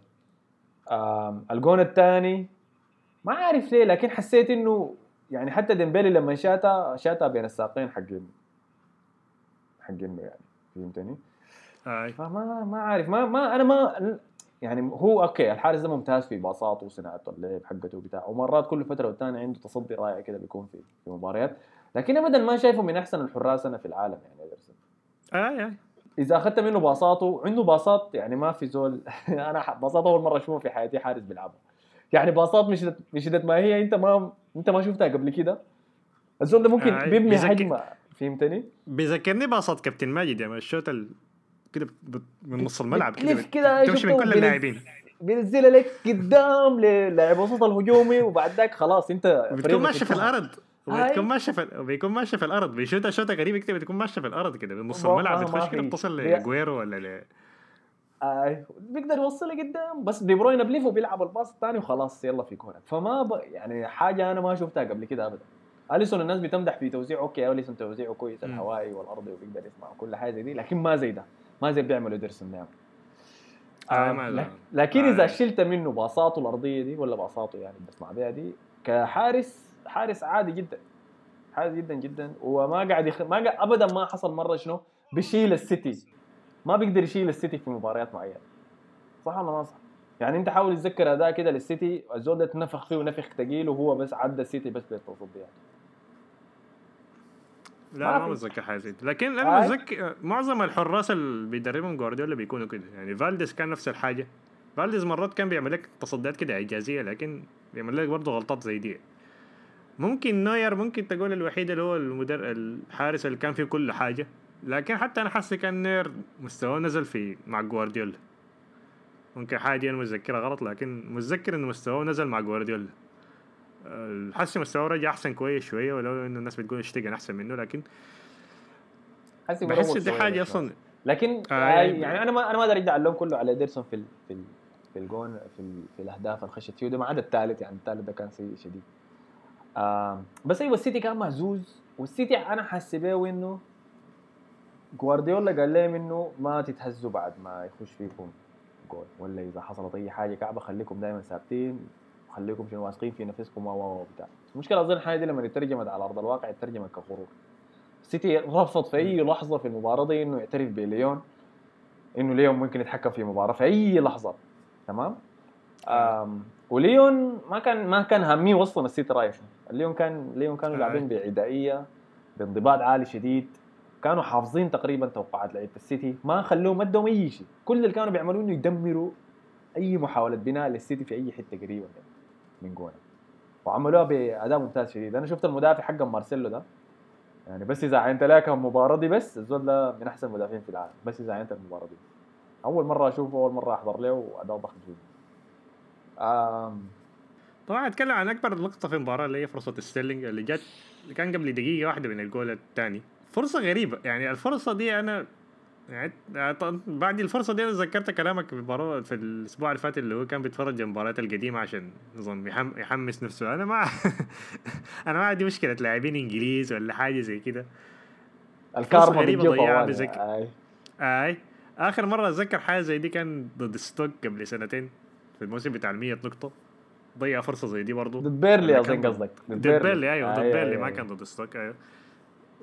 الجون الثاني ما عارف ليه لكن حسيت إنه يعني حتى ديمبيلي لما شاتا شاتا بين الساقين حقين حقين يعني فهمتني؟ فما ما عارف ما ما أنا ما يعني هو أوكي الحارس ده ممتاز في باصاته وصناعة اللعب حقته بتاع ومرات كل فترة والتانيه عنده تصدي رائع كده بيكون في في مباريات لكن ابدا ما شايفه من أحسن الحراس أنا في العالم يعني ادرسون أي أي. إذا أخذت منه باصاته عنده باصات يعني ما في زول أنا باصات أول مرة اشوفها في حياتي حارس بيلعبها يعني باصات مش مش ما هي أنت ما أنت ما شفتها قبل كده الزول ده ممكن آه، بيبني بيذكر- هجمه فهمتني؟ بيذكرني باصات كابتن ماجد يعني الشوط ال... كده من نص الملعب كده كده تمشي من كل اللاعبين بينزلها لك قدام للاعب وسط الهجومي وبعد ذاك خلاص أنت بتكون ماشيه في. الأرض. وبتكون ماشيه في بيكون ماشيه في الأرض. بيشوتها شوطة غريبة كده بتكون ماشية في الأرض كده. من نص ما- الملعب بتخش كده. بتصل لجويرو ولا ل آه بيقدر يوصل لقدام بس دي بروين بليف وبيلعب الباص الثاني وخلاص يلا في كورة. فما ب... يعني حاجة أنا ما شفتها قبل كده ابدا. أليسون الناس بتمدح في توزيعه okay أليسون توزيعه كويس. الهوائي والارضي وبيقدر يسمع كل حاجة زي دي لكن ما زي ده. ما زي بيعمله إيدرسون نعم آه، لك- لكن آه. إذا شلت منه باصاته الأرضية دي ولا باصاته يعني بسمع بيها دي كحارس حارس عادي جدا. حارس جدا جدا. وما قاعد يخ... ما قاعد ابدا ما حصل مرة شنو؟ بيشيل السيتي. ما بيقدر يشيل السيتي في مباريات معينة. صح ولا ما صح؟ يعني أنت حاول تتذكر أداء كده للسيتي الزول ده تنفخ فيه ونفخ ثقيل وهو بس عدى السيتي بس بالتصديات. لا ما. بتذكر حاجة زي. لكن أنا آي. بتذكر معظم الحراس اللي بيدربهم جوارديولا بيكونوا كده. يعني فالديز كان نفس الحاجة. فالديز مرات كان بيعمل لك تصديات كده اعجازيه لكن بيعمل لك برضه غلطات زي دي. ممكن نوير ممكن تقول الوحيد اللي هو المدر الحارس اللي كان فيه كل حاجة. لكن حتى أنا حاسس كان نوير مستواه نزل في مع جوارديولا. ممكن حاجة أنا متذكرها غلط لكن متذكر انه مستواه نزل مع جوارديولا. أه، حاسس مستواه رجع أحسن كويس شوية ولو انه الناس بتقول اشتغل أحسن منه لكن بحس دي حاجة أصلا لكن آه، آه يعني- يعني أنا ما أنا ما أقدر ارجع اللوم كله على إيدرسون في في ال في, ال في الجون في, ال في الأهداف اللي خشت فيه ده ما عدا الثالث يعني الثالث ده كان سيء شديد. آه بس أيوه السيتي كان مهزوز. والسيتي أنا حاسس بيه انه جوارديولا قال لهم إنه ما تتهزوا بعد ما يخش فيكم جول. ولا إذا حصلت أي حاجة كعبه خليكم دائما ثابتين وخليكم شنو واثقين في نفسكم و و بتاع. المشكلة أظن الحاجة دي لما اترجمت على أرض الواقع اترجمت كغرور. السيتي رفض في أي لحظة في المباراة دي إنه يعترف بليون إنه ليون ممكن يتحكم في مباراة في أي لحظة. تمام؟ وليون ما كان ما كان هاميه أصلا السيتي رايح. ليون كان ليون كانوا. لاعبين بعدائيه بانضباط عالي شديد. كانوا حافظين تقريبا توقعات لعيبة السيتي. ما خلوهم ادهم أي شيء. كل اللي كانوا بيعملوه إنه يدمروا أي محاولة بناء للسيتي في أي حتة قريبه من- من جونا وعملوها بأداء ممتاز شديد. أنا شفت المدافع حق مارسيلو ده. يعني بس إذا عينت لك المباراه دي بس الزول ده من أحسن المدافعين في العالم. بس إذا عينت المباراة دي. أول مرة أشوفه أول مرة أحضر له وأداء ضخم جدا. طبعا أتكلم عن أكبر لقطة في المباراة اللي هي فرصة ستيرلينج اللي جت اللي كان قبل دقيقة واحدة من الجول الثاني. فرصة غريبة يعني الفرصة دي أنا يعني بعد الفرصة دي أنا تذكرت كلامك في المباراة في الأسبوع اللي فات اللي هو كان بيتفرج المباريات القديمة عشان يحم يحمس نفسه. أنا ما أنا ما عندي مشكلة لاعبين إنجليز ولا حاجة زي كده. الكارما بتجي ضيعها. أي. أي. آخر مرة أتذكر حاجة زي دي كان ضد ستوك قبل سنتين. في الموسم بتاع ال 100 نقطة. ضيع فرصة زي دي برضه ضد بيرنلي أظن قصدك. ضد بيرنلي. أيوه ضد أي- بيرنلي أي- ما أي. كان ضد ستوك أيوه.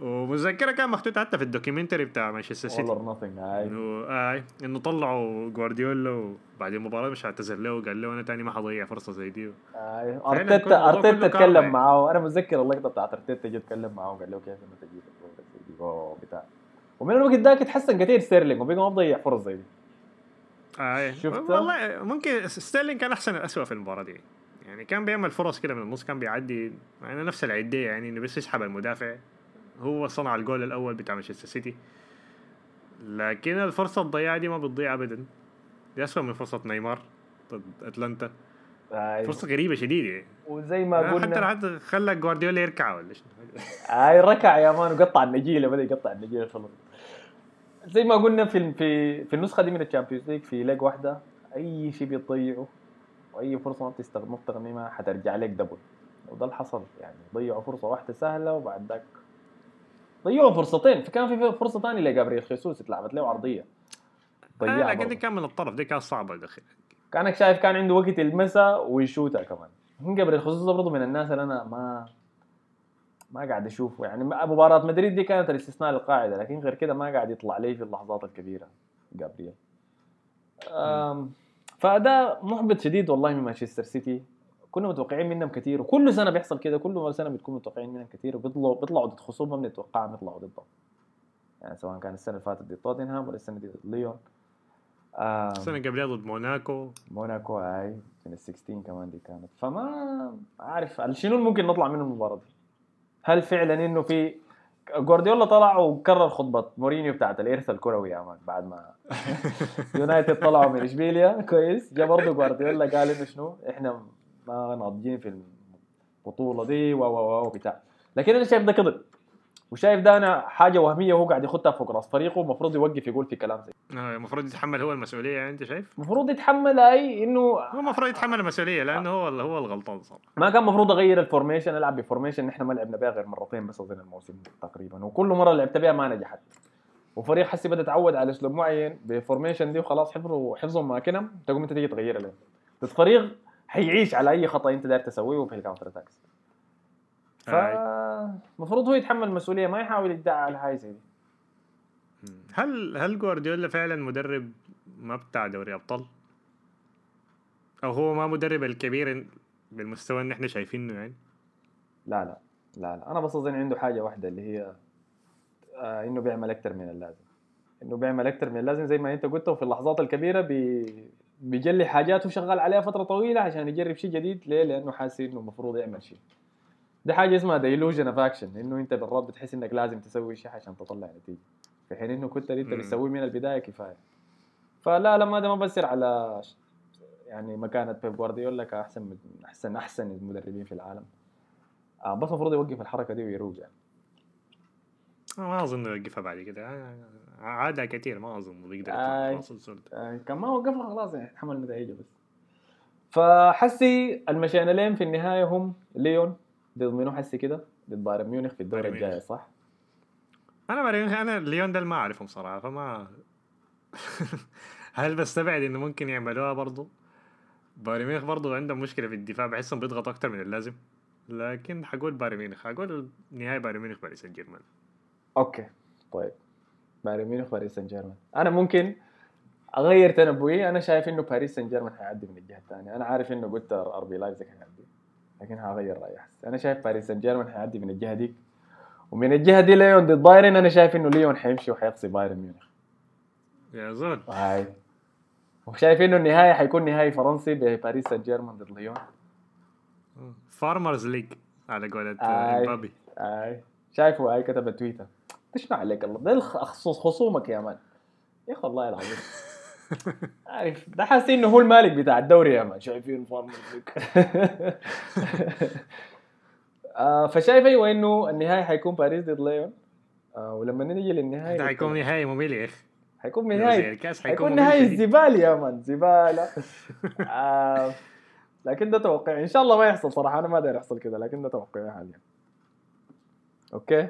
ومتذكرة كان محطوط حتى في ال documentary بتاع مانشستر سيتي. or nothing أي. إنه أي إنه طلعوا جوارديولا وبعد المباراه مشى اعتذر له وقال له أنا تاني ما حضيع فرصة زي دي. أرتيتا أرتيتا اتكلم كارما معاه. أنا متذكر اللقطة بتاعت أرتيتا جه اتكلم معاه وقال له كيف أنت أوه بتاع. ومن الوقت ذاك اتحسن كثير ستيرلينج وبقى ما بضيع فرص زي دي. اي شفتها؟ والله ممكن ستيرلينج كان أحسن الاسوء في المباراة دي. يعني كان بيعمل فرص كده من النص كان بيعدي يعني نفس العدية يعني إنه بس يسحب المدافع. هو صنع الجول الأول بتاع مانشستر سيتي. لكن الفرصة الضياع دي ما بتضيع ابدا. دي اسوء من فرصة نيمار ضد أتلانتا. اي فرصة غريبة شديدة. يعني وزي ما حتى قلنا حتى خلى جوارديولا يركع ولا شنو. أي ركع يا man وقطع النجيلة بدا يقطع النجيلة خلص زي ما قلنا في في في النسخة دي من ال Champions League في leg واحدة أي شيء بيضيعه وأي فرصة ما بتستخدم بتغنمها حترجع لك double وده اللي حصل يعني ضيعوا فرصة واحدة سهلة وبعد ذاك ضيعوا فرصتين. فكان في فرصة ثانية لجابرييل خيسوس اتلعبت له عرضية. آه ضيعها لكن دي. كان من الطرف دي كانت صعبة دخل كانك شايف كان عنده وقت يلمسها ويشوتها كمان. هم جابرييل خصوصا برضه من الناس اللي أنا ما ما قاعد أشوفه يعني. مباراة مدريد دي كانت الاستثناء للقاعدة لكن غير كده ما قاعد يطلع لي في اللحظات الكبيرة. جابرييل. فده محبط شديد والله من مانشستر سيتي. كنا متوقعين منهم كثير وكل سنة بيحصل كده كل سنة بتكون متوقعين منهم كثير وبيطلعوا بيطلعوا ضد خصوم ما بنتوقعهم يطلعوا ضدهم. يعني سواء كان السنة اللي فاتت ضد توتنهام ولا السنة دي ضد ليون. أم، السنة قبلها ضد موناكو. موناكو هاي من ال 16 كمان دي كانت. فما عارف شنو ممكن نطلع منه المباراة دي؟ هل فعلا إنه في جوارديولا طلع وكرر خطبة مورينيو بتاعت الإرث الكروي يا man بعد ما يونايتد طلعوا من إشبيليا؟ كويس. جا برضه جوارديولا قال إنه شنو؟ إحنا ما ناضجين في البطولة دي و و و بتاع لكن أنا شايف ده كذب. وشايف ده أنا حاجة وهمية وهو قاعد يختها فوق رأس فريقه المفروض يوقف يقول في كلام زي آه، المفروض يتحمل هو المسؤولية يعني أنت شايف؟ المفروض يتحمل أي إنه هو المفروض يتحمل المسؤولية لأنه هو هو الغلطان صراحة ما كان المفروض أغير ال formation ألعب ب formation نحن ما لعبنا بها غير مرتين بس اظن الموسم تقريبا. وكل مرة لعبت بها ما نجحت. وفريق حسي بدأ يتعود على أسلوب معين ب formation دي وخلاص حفظوا حفظوا اماكنهم تقوم أنت تيجي تغيرها لهم. بس فريق حيعيش على أي خطأ أنت داير تسويه في ال counter attacks فالمفروض هو يتحمل المسؤوليه ما يحاول يدعي على حاجة زي دي هل هل جوارديولا فعلا مدرب ما بتاع دوري أبطال؟ أو هو ما مدرب الكبير بالمستوى اللي إحنا شايفينه يعني؟ لا لا لا لا أنا بس اظن عنده حاجة واحدة اللي هي آه إنه بيعمل أكثر من اللازم إنه بيعمل أكثر من اللازم زي ما أنت قلت وفي اللحظات الكبيرة بي بيجلي حاجات وشغال عليها فترة طويلة عشان يجرب شيء جديد ليه؟ لأنه حاسس إنه المفروض يعمل شيء دي حاجة اسمها the illusion of action إنه أنت بالرد بتحس إنك لازم تسوي شيء عشان تطلع نتيجة. في حين إنه كنت اللي انت. بتسويه من البداية كفاية. فلا لا ما ده ما بصير على يعني مكانة بيب جوارديولا كأحسن من أحسن أحسن المدربين في العالم. آه بس المفروض يوقف الحركة دي ويروج يعني. ما أظن يوقفها بعد كده. آه، عادها كثير ما أظن بيقدر الزول ده. آه كان ما وقفها خلاص يعني حمل نتائجه بس. فحسي المشانلين في النهاية هم ليون. ضد منو حسي كده؟ ضد بايرن ميونخ في الدوري بايرن. الجاي صح؟ أنا بعرف أنا ليون ده ما أعرفهم صراحة فما هل بستبعد انه ممكن يعملوها برضو؟ بايرن ميونخ برضو عندهم مشكلة في الدفاع بحسهم بيضغطوا أكتر من اللازم. لكن حقول بايرن ميونخ حقول نهايه بايرن ميونخ باريس سان جيرمان. okay طيب. بايرن ميونخ باريس سان جيرمان. أنا ممكن أغير تنبؤي أنا شايف إنه باريس سان جيرمان حيعدي من الجهة الثانية. أنا عارف إنه قلت أر بي لايبزيج حيعدي. لكن هغير رايي احس أنا شايف باريس سان جيرمان حيعدي من الجهة ديك. ومن الجهة دي ليون ضد بايرن أنا شايف إنه ليون حيمشي وحيقصي بايرن ميونخ. يا زول. هاي وشايف إنه النهائي حيكون نهائي فرنسي بباريس سان جيرمان ضد ليون. farmers league على قولة. امبابي اي شايفه هاي كتب تويتر شنو عليك الله؟ ده خصوص خصومك يا man. يا أخي والله العظيم. عارف ده حاسس إنه هو المالك بتاع الدوري يا man. شايفين farmer آه فشايف أيوه إنه النهائي حيكون باريس ضد ليون. آه ولما نيجي للنهائي ده حيكون نهائي ممل يا أخي حيكون نهائي الكاس حيكون نهائي شديد. الزباله يا man زبالة. آه لكن ده توقع. إن شاء الله ما يحصل صراحة. أنا ما داير يحصل كده لكن ده توقعي حاليا. okay؟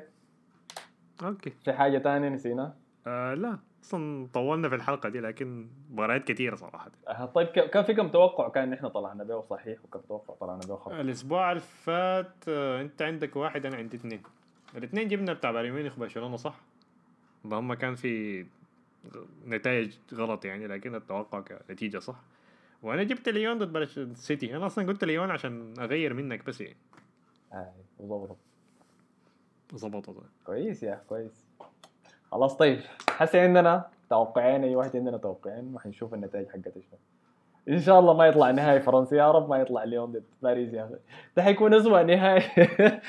okay. في حاجة تانية نسيناها آه لا. أصلا طولنا في الحلقة دي لكن مباريات كثيره صراحة. طيب كان في كم توقع؟ كان إحنا طلعنا به صحيح وكم توقع طلعنا به خطأ. الأسبوع اللي فات آه، أنت عندك واحد أنا عندي اثنين. الاثنين جبنا بتاع بايرن ميونخ برشلونه صح؟ اللهم كان في نتائج غلط يعني لكن التوقع كنتيجة صح؟ وأنا جبت ليون ضد السيتي أنا أصلا قلت ليون عشان أغير منك بس يعني آه وظبطت ظبطت كويس يا كويس. خلاص طيب. حسي عندنا توقعين أي واحد عندنا توقعين وحنشوف النتائج حقتها شنو إن شاء الله ما يطلع نهائي فرنسي يا رب ما يطلع ليون ضد باريس يا أخي. ده حيكون اسوء نهائي.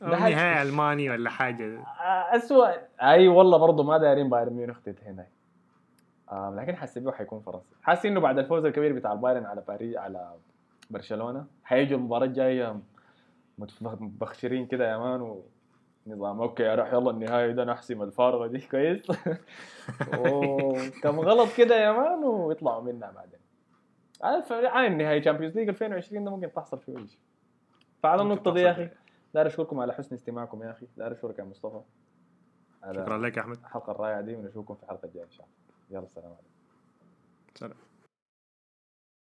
نهائي ألماني ولا حاجة. اسوء أي والله برضه ما دايرين بايرن ميونخ هنا آه لكن حسبيه حيكون فرنسي حاسس إنه بعد الفوز الكبير بتاع البايرن على باريس على برشلونة حيجوا المباراة الجاية مبخشرين كده يا man ونظام okay يا روح يلا النهائي ده نحسم الفارغه دي. كويس. وكم غلط كده يا man ويطلعوا منها بعدين. عين نهائي Champions League 2020 ده ممكن تحصل فيه اي شيء فعلى النقطة دي يا. أخي داير أشكركم على حسن استماعكم يا أخي. داير أشكرك يا مصطفى. شكرا لك يا أحمد. الحلقة الرائعة دي ونشوفكم في الحلقة الجاية إن شاء الله. يلا السلام عليكم. سلام.